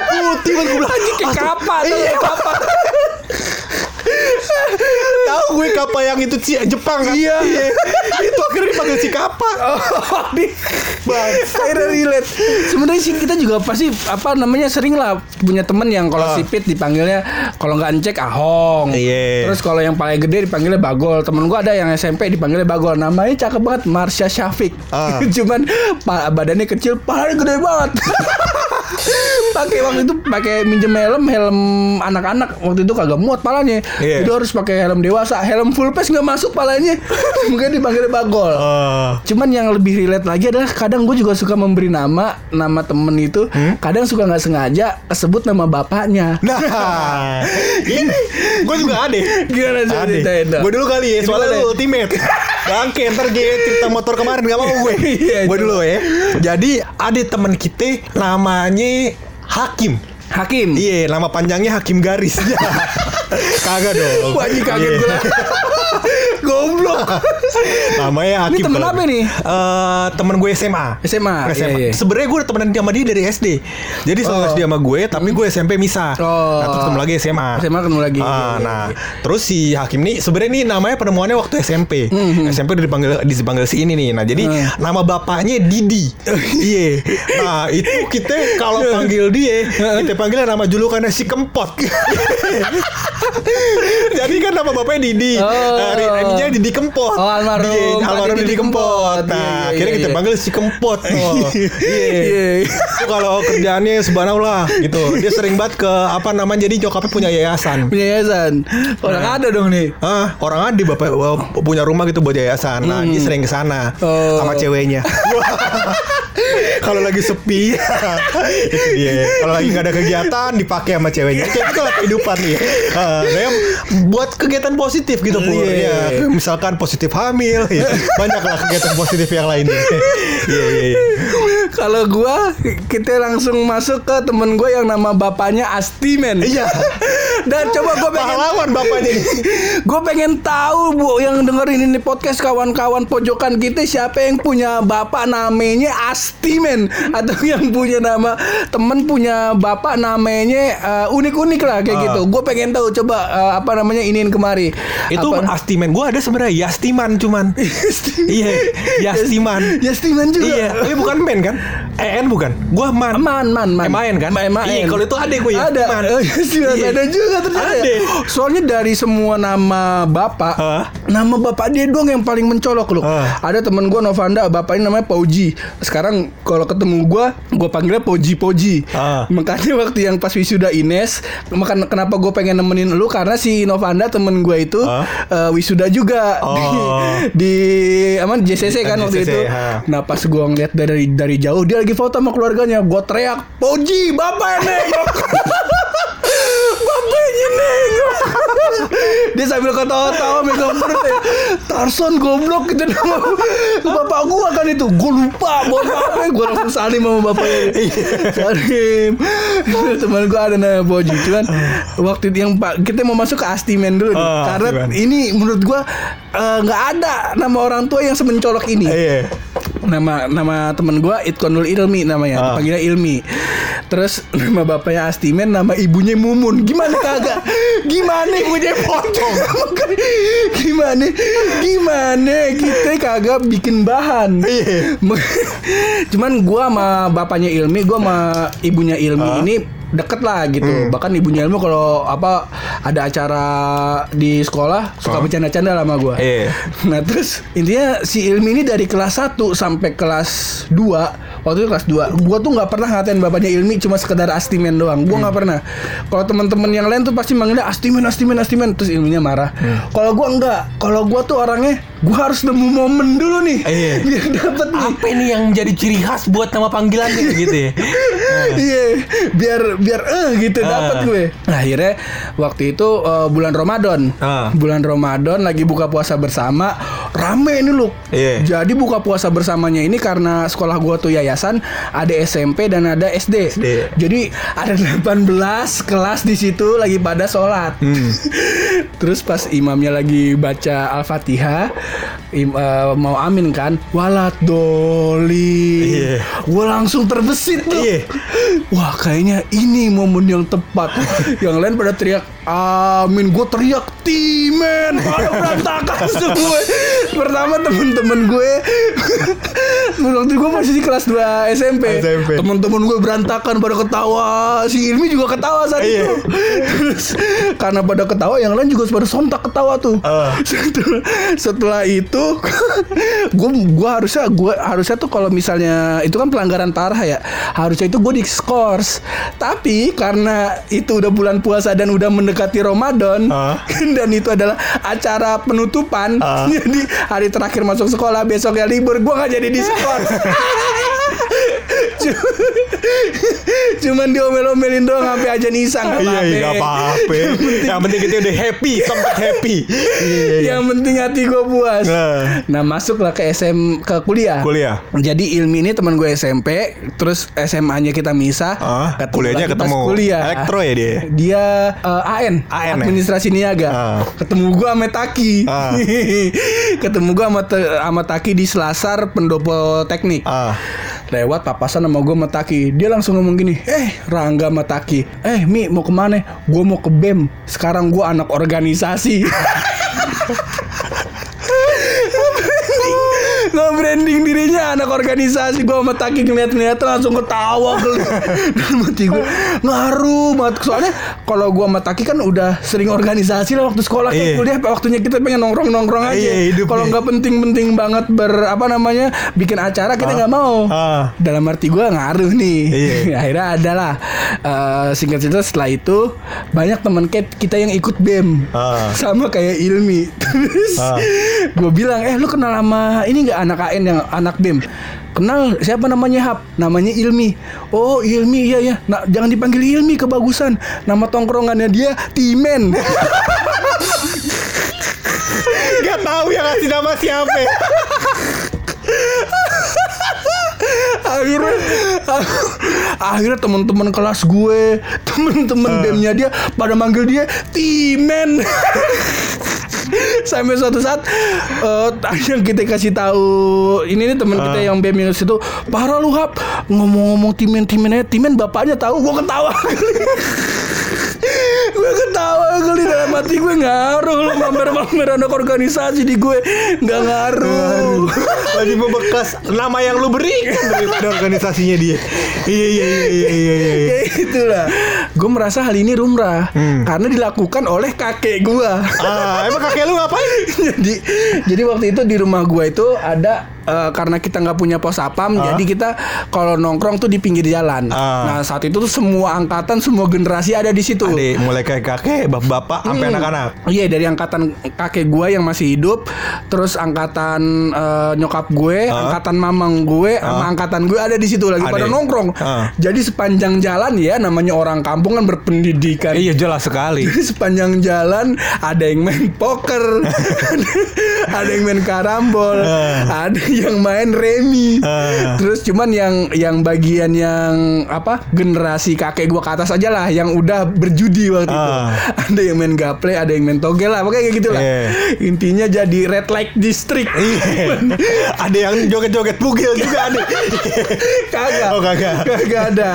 Putih banget gue bilang Kayak "Astaga." kapak tuh, Iya kayak kapak. Tahu gue kapa yang itu Ci- Jepang kan Iya. Itu akhirnya dipanggil si kapa Oh, di akhirnya relate. Sebenarnya sih kita juga pasti apa namanya sering lah punya temen yang kalau Ah. sipit dipanggilnya kalau nggak encek ahong. Iya. Terus kalau yang paling gede dipanggilnya bagol. Temen gua ada yang SMP dipanggilnya bagol. Namanya cakep banget Marsha Syafiq. Ah. Cuman badannya kecil, palanya gede banget. pakai waktu itu pakai minjem helm helm anak-anak waktu itu kagak muat palanya Iya. jadi harus pakai helm dewasa helm full face nggak masuk palanya mungkin dipanggilnya bagol Oh. Cuman yang lebih relate lagi adalah kadang gue juga suka memberi nama nama temen itu, kadang suka nggak sengaja kesebut nama bapaknya. Nah, ini gue juga ada. Gimana dong? Gue dulu kali ya, soalnya lu ultimate. Bangke, ntar gue cerita motor kemarin gak mau gue. Iya, gue dulu ya. Jadi ada teman kita namanya Hakim. Hakim. Iya, nama panjangnya Hakim Garis. Kagak dong. Wah, anjing kaget gue. Goblok. Namanya Hakim. Ini temen apa nih? Eh, temen gue SMA. SMA, iya, iya. Sebenarnya gue udah temenan sama dia dari SD. Jadi selalu Oh. SD sama gue, tapi gue SMP misah. Oh. Nah, terus ketemu lagi SMA. SMA ketemu lagi. Ah, Iya, iya, nah, terus si Hakim nih sebenarnya nih namanya penemuannya waktu SMP. SMP udah dipanggil dipanggil si ini nih. Nah, jadi Hmm. nama bapaknya Didi. Iya. Nah, itu kita kalau panggil dia, kita panggilnya nama julukannya si Kempot. jadi kan nama bapaknya Didi. Oh. Nah, ri- ininya Didi Kempot. Oh, almarhum Iya, Pak almarhum Didi Didi Kempot. Kempot. Iya, Nah, iya, akhirnya iya, kita iya. panggil si Kempot. Oh. Iya. Iya. Itu kalau kerjaannya subhanallah gitu. Dia sering banget ke apa namanya jadi nyokapnya punya yayasan. Punya yayasan. Orang ada dong nih. Ah, orang ada bapak uh, punya rumah gitu buat yayasan. Nah, dia sering ke sana Oh. sama ceweknya. Kalau lagi sepi, itu dia. Kalau lagi nggak ada kegiatan, dipakai sama ceweknya. Kayak lah kehidupan nih. Nah, buat kegiatan positif gitu, Pur. Iya. Ya, misalkan positif hamil, ya. banyak lah kegiatan positif yang lainnya. Iya, iya, iya. Kalau gua kita langsung masuk ke temen gue yang nama bapaknya Asti men. Iya. Dan coba gue pengen Pahlawan bapaknya ini. Gue pengen tahu bu yang dengerin ini podcast kawan-kawan pojokan kita siapa yang punya bapak namanya Asti men atau yang punya nama temen punya bapak namanya eh, unik-unik lah kayak Ah. gitu. Gue pengen tahu coba eh, apa namanya iniin kemari. Itu Apa- Astiman. Gue ada sebenarnya Yastiman cuman. iya, Yastiman. Yastiman juga. Iya, tapi bukan men kan? EN bukan. Gua man. Man, man, man. MAN kan? MAN. Iya, kalau itu adek gue ya. Ada. Man. Yastiman Iya. ada juga ternyata. Ada. ya. Soalnya dari semua nama bapak, Hah? Nama bapak dia doang yang paling mencolok loh. Hah. Ada temen gue Novanda, bapaknya namanya Pauji. Sekarang kalau ketemu gue, gue panggilnya Pauji Pauji. Hah. Makanya waktu yang pas wisuda Ines, makan kenapa gue pengen nemenin lu karena si Novanda temen gue itu Hah? eh, wisuda juga Oh. di di apa JCC kan waktu JCC, itu. ha. Nah pas gue ngeliat dari dari jauh dia lagi foto sama keluarganya, gue teriak, Poji, bapak nengok. Nengok. dia sambil ketawa-tawa megang perut ya. Tarson goblok gitu nama bapak gua kan itu. Gue lupa buat apa. Gue langsung salim sama bapaknya. salim. Teman gua ada namanya Poji. Cuman waktu itu yang Pak kita mau masuk ke Astimen dulu nih. Ah, Karena Astimen. ini menurut gua eh, nggak ada nama orang tua yang semencolok ini Iya. nama nama temen gua Itkonul Ilmi namanya Ah. panggilnya Ilmi terus nama bapaknya Astimen nama ibunya Mumun gimana kagak gimana ibunya potong gimana gimana kita kagak bikin bahan Iya. cuman gua sama bapaknya Ilmi gua sama ibunya Ilmi Ah. ini deket lah gitu Hmm. bahkan ibunya Ilmi kalau apa ada acara di sekolah suka Ah. bercanda-canda sama gua Iya. Nah terus intinya si Ilmi ini dari kelas 1 sampai kelas 2 Waktu itu kelas 2 Gua tuh nggak pernah ngatain bapaknya Ilmi Cuma sekedar Astimen doang Gua nggak pernah Kalau teman-teman yang lain tuh pasti manggilnya Astimen, Astimen, Astimen Terus Ilminya marah Kalau gua enggak Kalau gua tuh orangnya Gua harus nemu momen dulu nih Iya. Biar dapet nih Apa ini yang jadi ciri khas buat nama panggilannya gitu ya? Iya, biar biar eh gitu Ah. dapat gue. Nah, akhirnya waktu itu eh, bulan Ramadan. Ah. Bulan Ramadan lagi buka puasa bersama, rame ini loh. Iya. Jadi buka puasa bersamanya ini karena sekolah gua tuh yayasan ada SMP dan ada SD. SD. Jadi ada 18 kelas di situ lagi pada sholat. Hmm. Terus pas imamnya lagi baca Al-Fatihah, im- eh, mau amin kan, walat doli. Iya. Gue langsung terbesit tuh. Iya. Wah kayaknya ini momen yang tepat. yang lain pada teriak amin, gue teriak timen. Pada berantakan semua. Pertama temen-temen gue, waktu gue masih di kelas 2 SMP. SMP. Temen-temen gue berantakan pada ketawa. Si Ilmi juga ketawa saat Iya. itu. Terus karena pada ketawa, yang lain juga pada sontak ketawa tuh. Ah. Setelah, setelah itu, gue gue harusnya gue harusnya tuh kalau misalnya itu kan pelanggaran parah ya, harusnya itu gue diskors. Tapi karena itu udah bulan puasa dan udah mendekati Ramadan Ah. dan itu adalah acara penutupan, Ah. jadi hari terakhir masuk sekolah besoknya libur, gue nggak jadi diskors. Cuma- Cuman diomel-omelin doang sampai aja nisang Iya, iya, apa-apa. Yang penting kita udah happy, sempat happy. Iya, iya. Yang penting hati gue puas. Nah. Nah masuklah ke SM ke kuliah. Kuliah. Jadi Ilmi ini teman gue SMP, terus SMA-nya kita misah. Ah, kuliahnya lagi pas ketemu. Kuliah. Elektro ya dia? Dia eh, AN, AN ya? administrasi niaga. Ah. Ketemu gue sama Taki. Ah. Ketemu gue sama, sama Taki di Selasar Pendopo Teknik. Ah. Lewat papasan sama gue sama Taki Dia langsung ngomong gini Eh Rangga sama Taki Eh Mi mau ke mana? Gue mau ke BEM Sekarang gue anak organisasi Nge-branding dirinya anak organisasi Gue sama Taki ngeliat-ngeliat langsung ketawa Dalam hati gue Ngaruh banget Soalnya kalau gue sama Taki kan udah sering organisasi lah Waktu sekolah Iya. kuliah Waktunya kita pengen nongkrong-nongkrong aja Iya. Kalau nggak penting-penting banget ber apa namanya bikin acara kita nggak mau. Ah. Dalam arti gue ngaruh nih. Iya. Akhirnya adalah eh, singkat cerita setelah itu banyak teman kita yang ikut bem Ah. sama kayak Ilmi. Terus Ah. gue bilang eh lu kenal sama ini nggak anak AN yang anak bem? Kenal siapa namanya Hap? Namanya Ilmi. Oh Ilmi iya ya. Nah, jangan dipanggil Ilmi kebagusan. Nama tongkrongannya dia Timen. Gak tahu yang ngasih nama siapa. akhirnya akhirnya teman-teman kelas gue teman-teman BEM-nya dia pada manggil dia Timen sampai suatu saat eh, yang kita kasih tahu ini nih teman kita yang BEM minus itu parah lu hap ngomong-ngomong timen timen timen bapaknya tahu gue ketawa gue ketawa kali dalam hati gue ngaruh lu mamer-mamer anak organisasi di gue nggak ngaruh Lagi membekas nama yang lu berikan daripada organisasinya dia. Iya iya iya iya iya. iya. ya itulah gue merasa hal ini rumrah karena dilakukan oleh kakek gue Ah, emang kakek lu ngapain? jadi jadi waktu itu di rumah gua itu ada eh, karena kita nggak punya pos apam jadi kita kalau nongkrong tuh di pinggir jalan Ah. nah saat itu tuh semua angkatan semua generasi ada di situ Adik, mulai kayak kakek, bapak-bapak, sampai Hmm. anak-anak. Iya dari angkatan kakek gua yang masih hidup, terus angkatan eh, nyokap gue, Ah. angkatan mamang gue, sama angkatan gue ada di situ lagi pada Ada. nongkrong. Ah. Jadi sepanjang jalan ya namanya orang kampung kan berpendidikan. Iya jelas sekali. Jadi sepanjang jalan ada yang main poker, ada yang main karambol, Ah. ada yang main remi. Ah. Terus cuman yang yang bagian yang apa generasi kakek gua ke atas aja lah yang udah berjudi waktu itu. Ah. Ada yang main gaple, ada yang main togel lah, pokoknya kayak gitu lah. Iya. Intinya jadi red light district. Iya. ada yang joget-joget bugil juga ada. kagak. Oh, kagak. Kagak ada.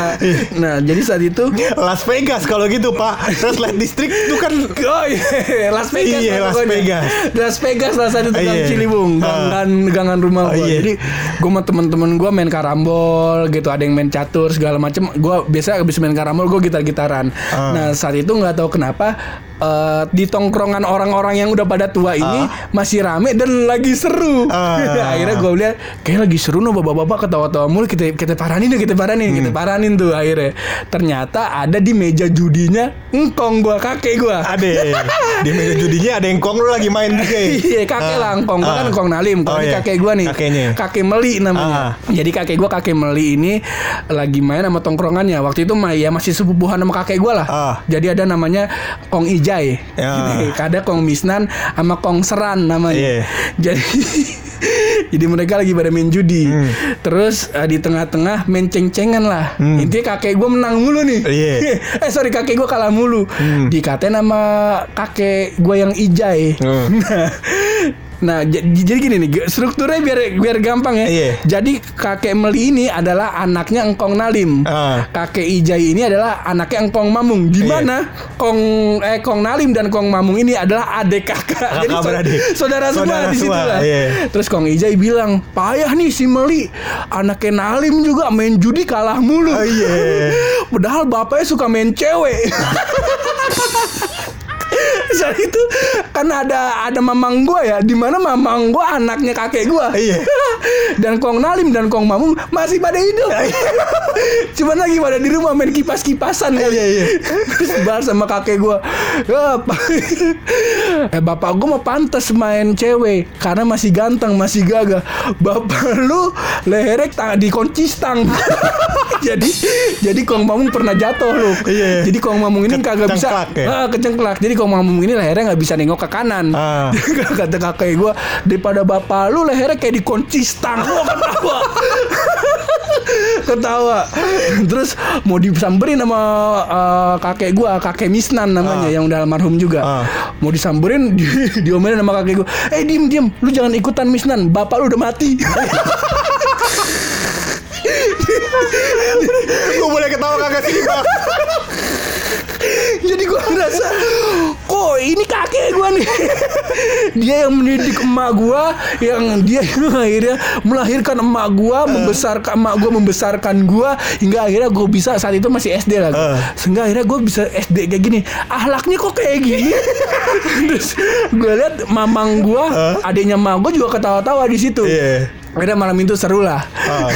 Nah, jadi saat itu Las Vegas kalau gitu Pak. Red Light District itu kan Oh iya, Las Vegas. Iya, Las pokoknya. Vegas. Las Vegas lah saat itu gang Iya. Ciliwung, Ah. gangan gangan rumah Oh, gua. iya. Jadi gua sama temen-temen gua main karambol gitu, ada yang main catur segala macem. Gua biasa habis main karambol gua gitar-gitaran. Ah. Nah, saat itu nggak tahu kenapa eh, di tongkrongan orang-orang yang udah pada tua ini masih rame dan lagi seru. Ah. akhirnya gua lihat kayak lagi seru no bapak-bapak ketawa-tawa mulu kita kita paranin deh, kita paranin, kita Hmm. paranin tuh akhirnya. Ternyata ada di meja judinya engkong gua, kakek gua. ada di meja judinya ada yang kong lu lagi main juga. ya? Iya kakek Ah. lah Engkong Gua kan Ah. Engkong Nalim Kalau Oh, ini iya. kakek gua nih Kakeknya. Kakek Meli namanya Ah. Jadi kakek gua kakek Meli ini Lagi main sama tongkrongannya Waktu itu ya masih sepupuhan sama kakek gua lah Ah. Jadi ada namanya Kong Ijai Ya. Ada Kong Misnan Sama Kong Seran namanya Iya. Jadi Jadi mereka lagi pada main judi Hmm. Terus eh, di tengah-tengah main ceng-cengan lah Intinya kakek gua menang mulu nih Hmm. Iya. Eh sorry kakek gua kalah mulu Dikatain sama kakek gua yang Ijai Hmm. Nah, j- jadi gini nih, strukturnya biar biar gampang ya. Iya. Jadi kakek Meli ini adalah anaknya Engkong Nalim. Ah. Kakek Ijai ini adalah anaknya Engkong Mamung. Di Iya. mana Kong eh Kong Nalim dan Kong Mamung ini adalah adik kakak. Kakak so- beradik. saudara semua Saudara di situ semua, lah. iya. Terus Kong Ijai bilang, "Payah nih si Meli, anaknya Nalim juga main judi kalah mulu." Oh, iya. Padahal bapaknya suka main cewek. Saat itu kan ada ada mamang gua ya, di mana mamang gua anaknya kakek gua. Iya. dan Kong Nalim dan Kong Mamung masih pada hidup. Cuman lagi pada di rumah main kipas-kipasan kali. Iya, iya. Terus bahas sama kakek gua. "Ya, Pak. eh bapak gua mau pantas main cewek karena masih ganteng, masih gagah. Bapak lu leherek tangan dikunci stang. jadi jadi Kong Mamung pernah jatuh loh. Iya. Jadi Kong Mamung ini kagak bisa ya? Ah, kecengklak. Jadi Kong Mamung ini lehernya nggak bisa nengok ke kanan. Ah. Kata kakek gue daripada bapak lu lehernya kayak dikunci stang. Gua ketawa. ketawa. Terus mau disamperin sama eh, kakek gua, kakek Misnan namanya Ah. yang udah almarhum juga. Ah. Mau disamperin di, diomelin sama kakek gua. Eh diem diem, lu jangan ikutan Misnan, bapak lu udah mati. Gue boleh ketawa kagak sih? Jadi gua ngerasa ini kakek gua nih Dia yang mendidik emak gua Yang dia yang akhirnya Melahirkan emak gua Membesarkan emak gua Membesarkan gua Hingga akhirnya gua bisa Saat itu masih SD lah Eh. Sehingga akhirnya gua bisa SD kayak gini Ahlaknya kok kayak gini Terus gua lihat mamang gua Eh. Adiknya emak gua juga ketawa-tawa di situ Iya. Akhirnya malam itu seru lah Ah.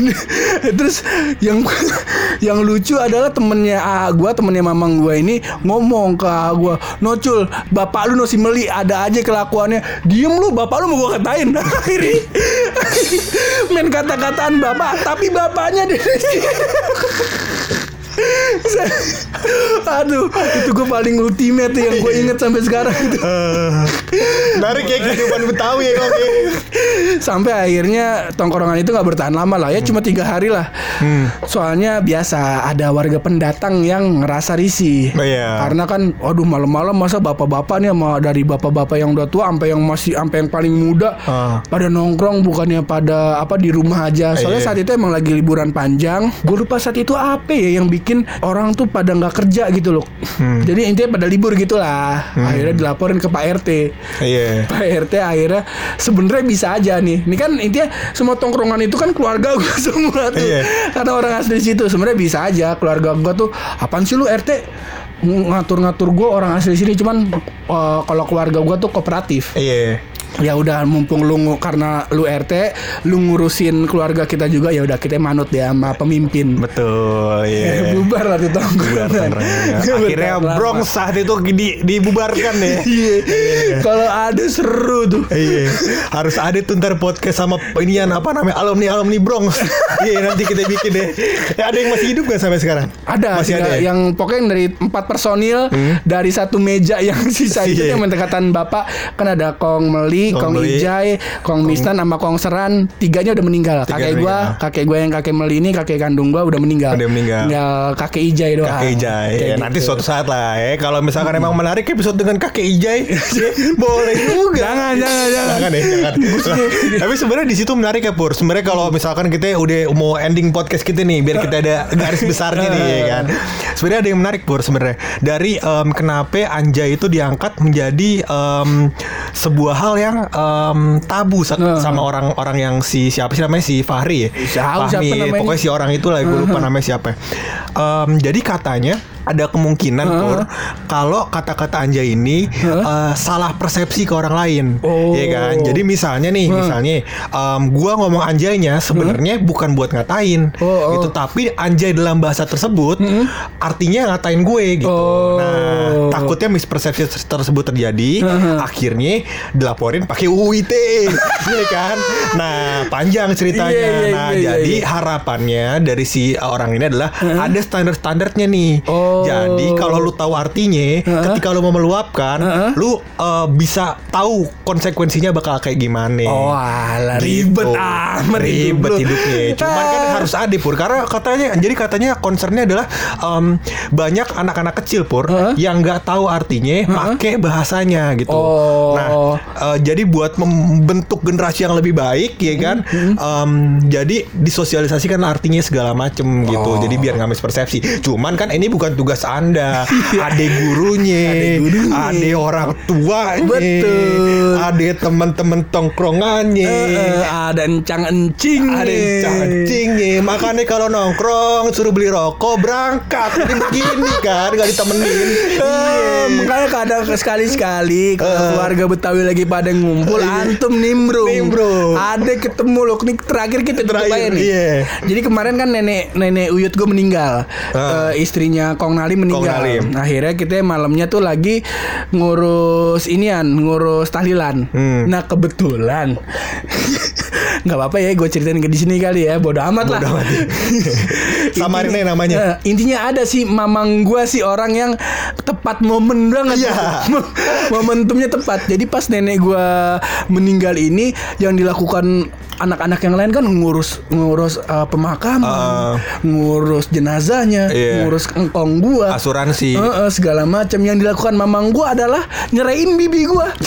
Terus yang yang lucu adalah temennya A gua, temennya mamang gua ini ngomong ke A gua, "Nocul, bapak lu no si Meli ada aja kelakuannya. Diem lu, bapak lu mau gua katain." Akhirnya main kata-kataan bapak, tapi bapaknya di Aduh, itu gue paling ultimate yang gue inget sampai sekarang itu. Menarik ya kehidupan Betawi ya oke. Sampai akhirnya tongkrongan itu nggak bertahan lama lah ya, cuma tiga hari lah. Soalnya biasa ada warga pendatang yang ngerasa risih. Oh, iya. Karena kan, waduh malam-malam masa bapak-bapak nih sama dari bapak-bapak yang udah tua sampai yang masih sampai yang paling muda Ah. pada nongkrong bukannya pada apa di rumah aja. Soalnya Iya. saat itu emang lagi liburan panjang. Gue lupa saat itu apa ya yang bikin orang tuh pada nggak kerja gitu loh. Hmm. Jadi intinya pada libur gitulah. Akhirnya dilaporin ke Pak RT. Iya. Pak RT akhirnya sebenarnya bisa aja nih. Ini kan intinya semua tongkrongan itu kan keluarga gue semua tuh. Iya. Karena orang asli situ sebenarnya bisa aja keluarga gue tuh apaan sih lu RT ngatur-ngatur gue orang asli sini cuman eh, kalau keluarga gue tuh kooperatif Iya. Ya udah mumpung lu karena lu RT lu ngurusin keluarga kita juga ya udah kita manut ya sama pemimpin Betul, Ya, iya. bubar lah tuh tongkrongan Akhirnya. Bronx saat itu di, dibubarkan ya. Iya. Kalau ada seru tuh. Iya, harus ada tuh ntar podcast sama inian apa namanya alumni alumni Bronx. Iya nanti kita bikin deh. Ya, ada yang masih hidup gak sampai sekarang? Ada, masih ada. Ya? yang pokoknya dari empat personil dari satu meja yang sisa itu Iya. yang mendekatan bapak kan ada Kong Meli, Kong Kong, Meli, Ijai, Kong Mistan sama Kong Seran, tiganya udah meninggal. Tiga kakek gua, meninggal. kakek gua yang kakek Meli ini kakek kandung gua udah meninggal. Udah meninggal. Tinggal kakek Ijai doang. Kakek Ijai ya, nanti gitu. suatu saat lah ya kalau misalkan emang menarik episode dengan kakek Ijai boleh juga Jangan, jangan, jangan. jangan ya jangan Nah, tapi sebenarnya di situ menarik ya Pur sebenarnya kalau misalkan kita udah mau ending podcast kita nih biar kita ada garis besarnya nih ya kan sebenarnya ada yang menarik Pur sebenarnya dari em, kenapa Anjay itu diangkat menjadi em, sebuah hal yang em, tabu sa- Nah. sama orang-orang yang si siapa sih namanya si Fahri ya Siapa- siapa Fahmi namanya? pokoknya si orang itu lah gue lupa namanya siapa Em, jadi katanya ada kemungkinan Pur kalau kata-kata Anjay ini eh, salah persepsi ke orang lain. Oh. ya kan? Jadi misalnya nih misalnya em, gua ngomong Anjaynya sebenarnya bukan buat ngatain Oh, oh. gitu. Tapi Anjay dalam bahasa tersebut artinya ngatain gue gitu. Oh. nah takutnya mispersepsi tersebut terjadi akhirnya dilaporin pakai UU ITE ya kan? Nah panjang ceritanya. Iya, iya, nah iya, iya, jadi iya. harapannya dari si orang ini adalah ada standar-standarnya nih. Oh. Jadi kalau lu tahu artinya ketika lu mau meluapkan lu eh, bisa tahu konsekuensinya bakal kayak gimana. Oh, alah Gitu. ribet amat hidup ribet lu. hidupnya. Cuman kan harus ada pur. Karena katanya jadi katanya concernnya adalah em, banyak anak-anak kecil pur Hah? yang nggak tahu artinya pakai bahasanya gitu. Oh. nah eh, jadi buat membentuk generasi yang lebih baik ya kan? Hmm, em, jadi disosialisasikan artinya segala macem gitu. Oh. jadi biar nggak mispersepsi. Cuman kan ini bukan tugas anda ada gurunya Ada gurunya. ada orang tuanya Betul. ada teman-teman tongkrongannya Eh, eh, ada encang-encing ada nih. yang cacingnya makanya kalau nongkrong suruh beli rokok berangkat jadi begini kan gak ditemenin Eh, makanya kadang sekali-sekali kalau keluarga Betawi lagi pada ngumpul antum nimbrung. Nimbrung. Ada ketemu loh. Nih terakhir kita tutup Terakhir, aja nih. iya. Jadi kemarin kan nenek nenek Uyut gue meninggal. Ah. Eh, istrinya Kong Nalim meninggal. Nalim. Akhirnya kita malamnya tuh lagi ngurus inian, ngurus tahlilan. Hmm. Nah kebetulan nggak apa-apa ya gue ceritain ke di sini kali ya bodoh amat lah Bodo amat. Samarin aja namanya. Eh, intinya ada sih mamang gua sih orang yang tepat momen banget. Iya. Momentumnya tepat. Jadi pas nenek gua meninggal ini yang dilakukan anak-anak yang lain kan ngurus ngurus eh, pemakaman, Ah. ngurus jenazahnya, Iya. ngurus engkong gua. asuransi Eh, eh, segala macam yang dilakukan mamang gua adalah nyerahin bibi gua.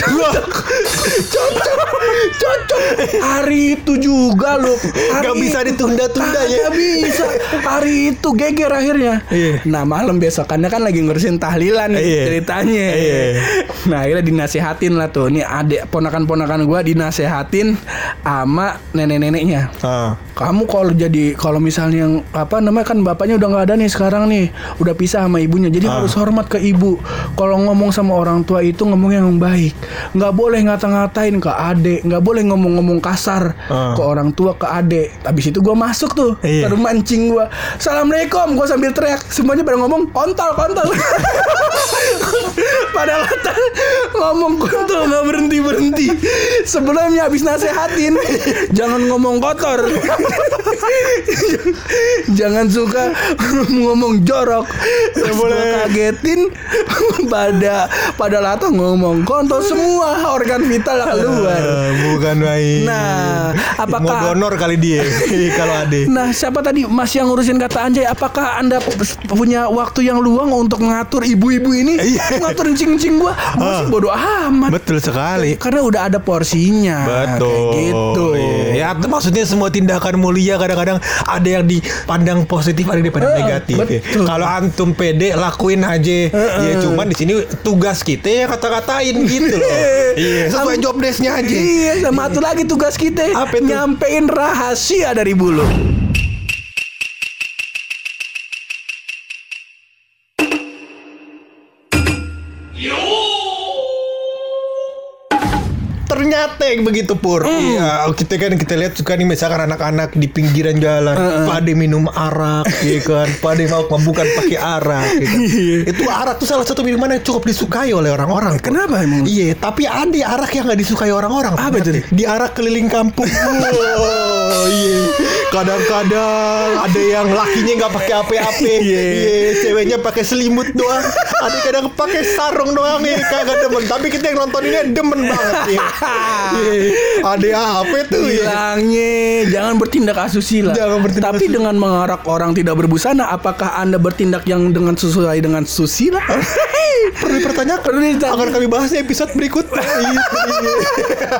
cocok, cocok. Hari itu juga loh. Hari Gak bisa itu. ditunda-tunda ya. Kagak bisa. Hari itu geger akhirnya. Iya. Nah malam besokannya kan lagi ngurusin tahlilan nih Iya. ceritanya. Iya. Nah akhirnya dinasehatin lah tuh. Nih adik ponakan-ponakan gua dinasehatin sama nenek-neneknya. Ah. Kamu kalau jadi kalau misalnya yang apa namanya kan bapaknya udah nggak ada nih sekarang nih, udah pisah sama ibunya. Jadi Ah. harus hormat ke ibu. Kalau ngomong sama orang tua itu ngomong yang baik. Nggak boleh ngata-ngatain ke adik, nggak boleh ngomong-ngomong kasar Ah. ke orang tua ke adik. Habis itu gue masuk tuh Iya. ke rumah mancing gue. Assalamualaikum, gue sambil teriak. Semuanya pada ngomong kontol kontol. Padahal kata ngomong kontol nggak berhenti berhenti. Sebelumnya habis nasehatin, Jangan ngomong kotor. Jangan suka ngomong jorok. Terus boleh. kagetin pada pada lato ngomong kontol semua organ vital keluar. Eh, Bukan baik. Nah, Mau apakah donor kali dia kalau ada. Nah, siapa tadi Mas yang ngurusin kata anjay? Apakah Anda punya waktu yang luang untuk mengatur ibu-ibu ini? Iya. Ngatur cing-cing gua? Gua sih bodo amat. Betul sekali. Karena udah ada porsinya. Betul. Kayak gitu. Iya. Ya, maksudnya semua tindakan mulia kadang-kadang ada yang dipandang positif, ada yang dipandang Heeh, negatif. ya. Kalau antum pede, lakuin aja. Ya cuman di sini tugas kita ya kata-katain gitu loh. iya, sesuai job desk-nya aja. Iya, sama satu lagi tugas kita Apa itu? nyampein rahasia dari bulu. Yang begitu pur. Iya, kita kan kita lihat suka nih misalkan anak-anak di pinggiran jalan, pada minum arak, ya kan, pada mau mabukan pakai arak. kan. Itu arak tuh salah satu minuman yang cukup disukai oleh orang-orang. Kenapa emang? Iya, tapi ada arak yang nggak disukai orang-orang. Apa nih? Di arak keliling kampung. Wow, iya. Kadang-kadang ada yang lakinya nggak pakai apa-apa. Iya. Iya, ceweknya pakai selimut doang. Ada kadang pakai sarung doang nih, kagak demen. Tapi kita yang nonton ini demen banget ya. Iya. Ada apa tuh ya? Bilangnya jangan bertindak asusila. Jangan bertindak Tapi asusila. dengan mengarak orang tidak berbusana, apakah anda bertindak yang dengan sesuai dengan susila? Perlu dipertanyakan. Perlu ditanya. Akan kami bahas di episode berikutnya. Iya, iya.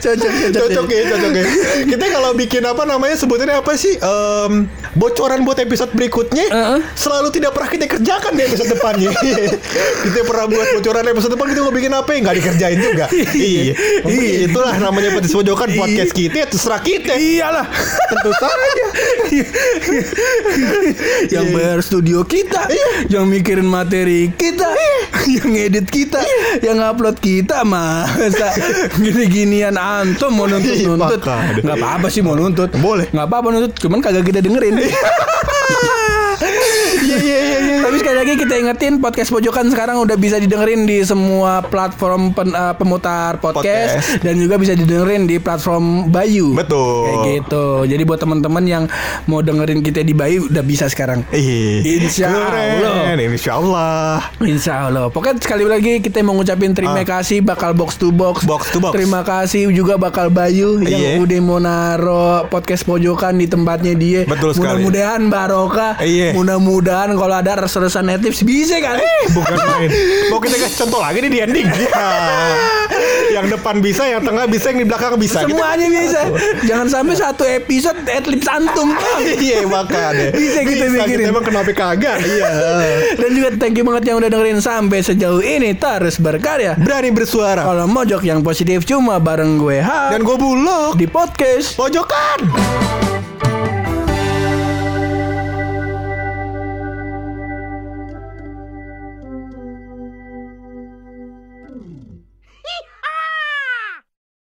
cocok, cocok, cocok ya, cocok ya. Kita kalau bikin apa namanya sebutannya apa sih? Em, bocoran buat episode berikutnya Heeh. selalu tidak pernah kita kerjakan di episode depannya. kita pernah buat bocoran episode depan kita mau bikin apa ya nggak dikerjain juga. iya. Iya. Itulah namanya podcast pojokan podcast kita terserah kita. Iyalah. Tentu saja. yang Iya. bayar studio kita, yang mikirin materi kita, yang edit kita, yang upload kita masa gini-ginian antum mau nuntut Iya, nuntut makanya. nggak apa-apa sih mau nuntut Boleh. nggak apa-apa nuntut cuman kagak kita dengerin Iya iya iya. iya. Tapi sekali lagi kita ingetin podcast pojokan sekarang udah bisa didengerin di semua platform pen- eh, pemutar podcast, Podcast. dan juga bisa didengerin di platform Bayu. Betul. Kayak gitu. Jadi buat teman-teman yang mau dengerin kita di Bayu udah bisa sekarang. Iya. Insya Allah. Insya Allah. Insya Allah. Pokoknya sekali lagi kita mau ngucapin terima Ah. kasih bakal box to box. Box to box. Terima kasih juga bakal Bayu Iya. yang udah mau naro podcast pojokan di tempatnya dia. Betul sekali. Mudah-mudahan barokah. Iya. Mudah-mudahan kalau ada restoran netips bisa kan? Bukan main. Mau kita kasih contoh lagi nih di ending. Ya. yang depan bisa, yang tengah bisa, yang di belakang bisa. Semuanya bisa. Jangan sampai satu episode adlibs antum. Iya makanya Bisa kita mikirin. Kita emang kenapa kagak Iya Dan juga thank you banget yang udah dengerin sampai sejauh ini terus berkarya. Berani bersuara Kalau mojok yang positif cuma bareng gue Ha Dan gue bulog di podcast. Pojokan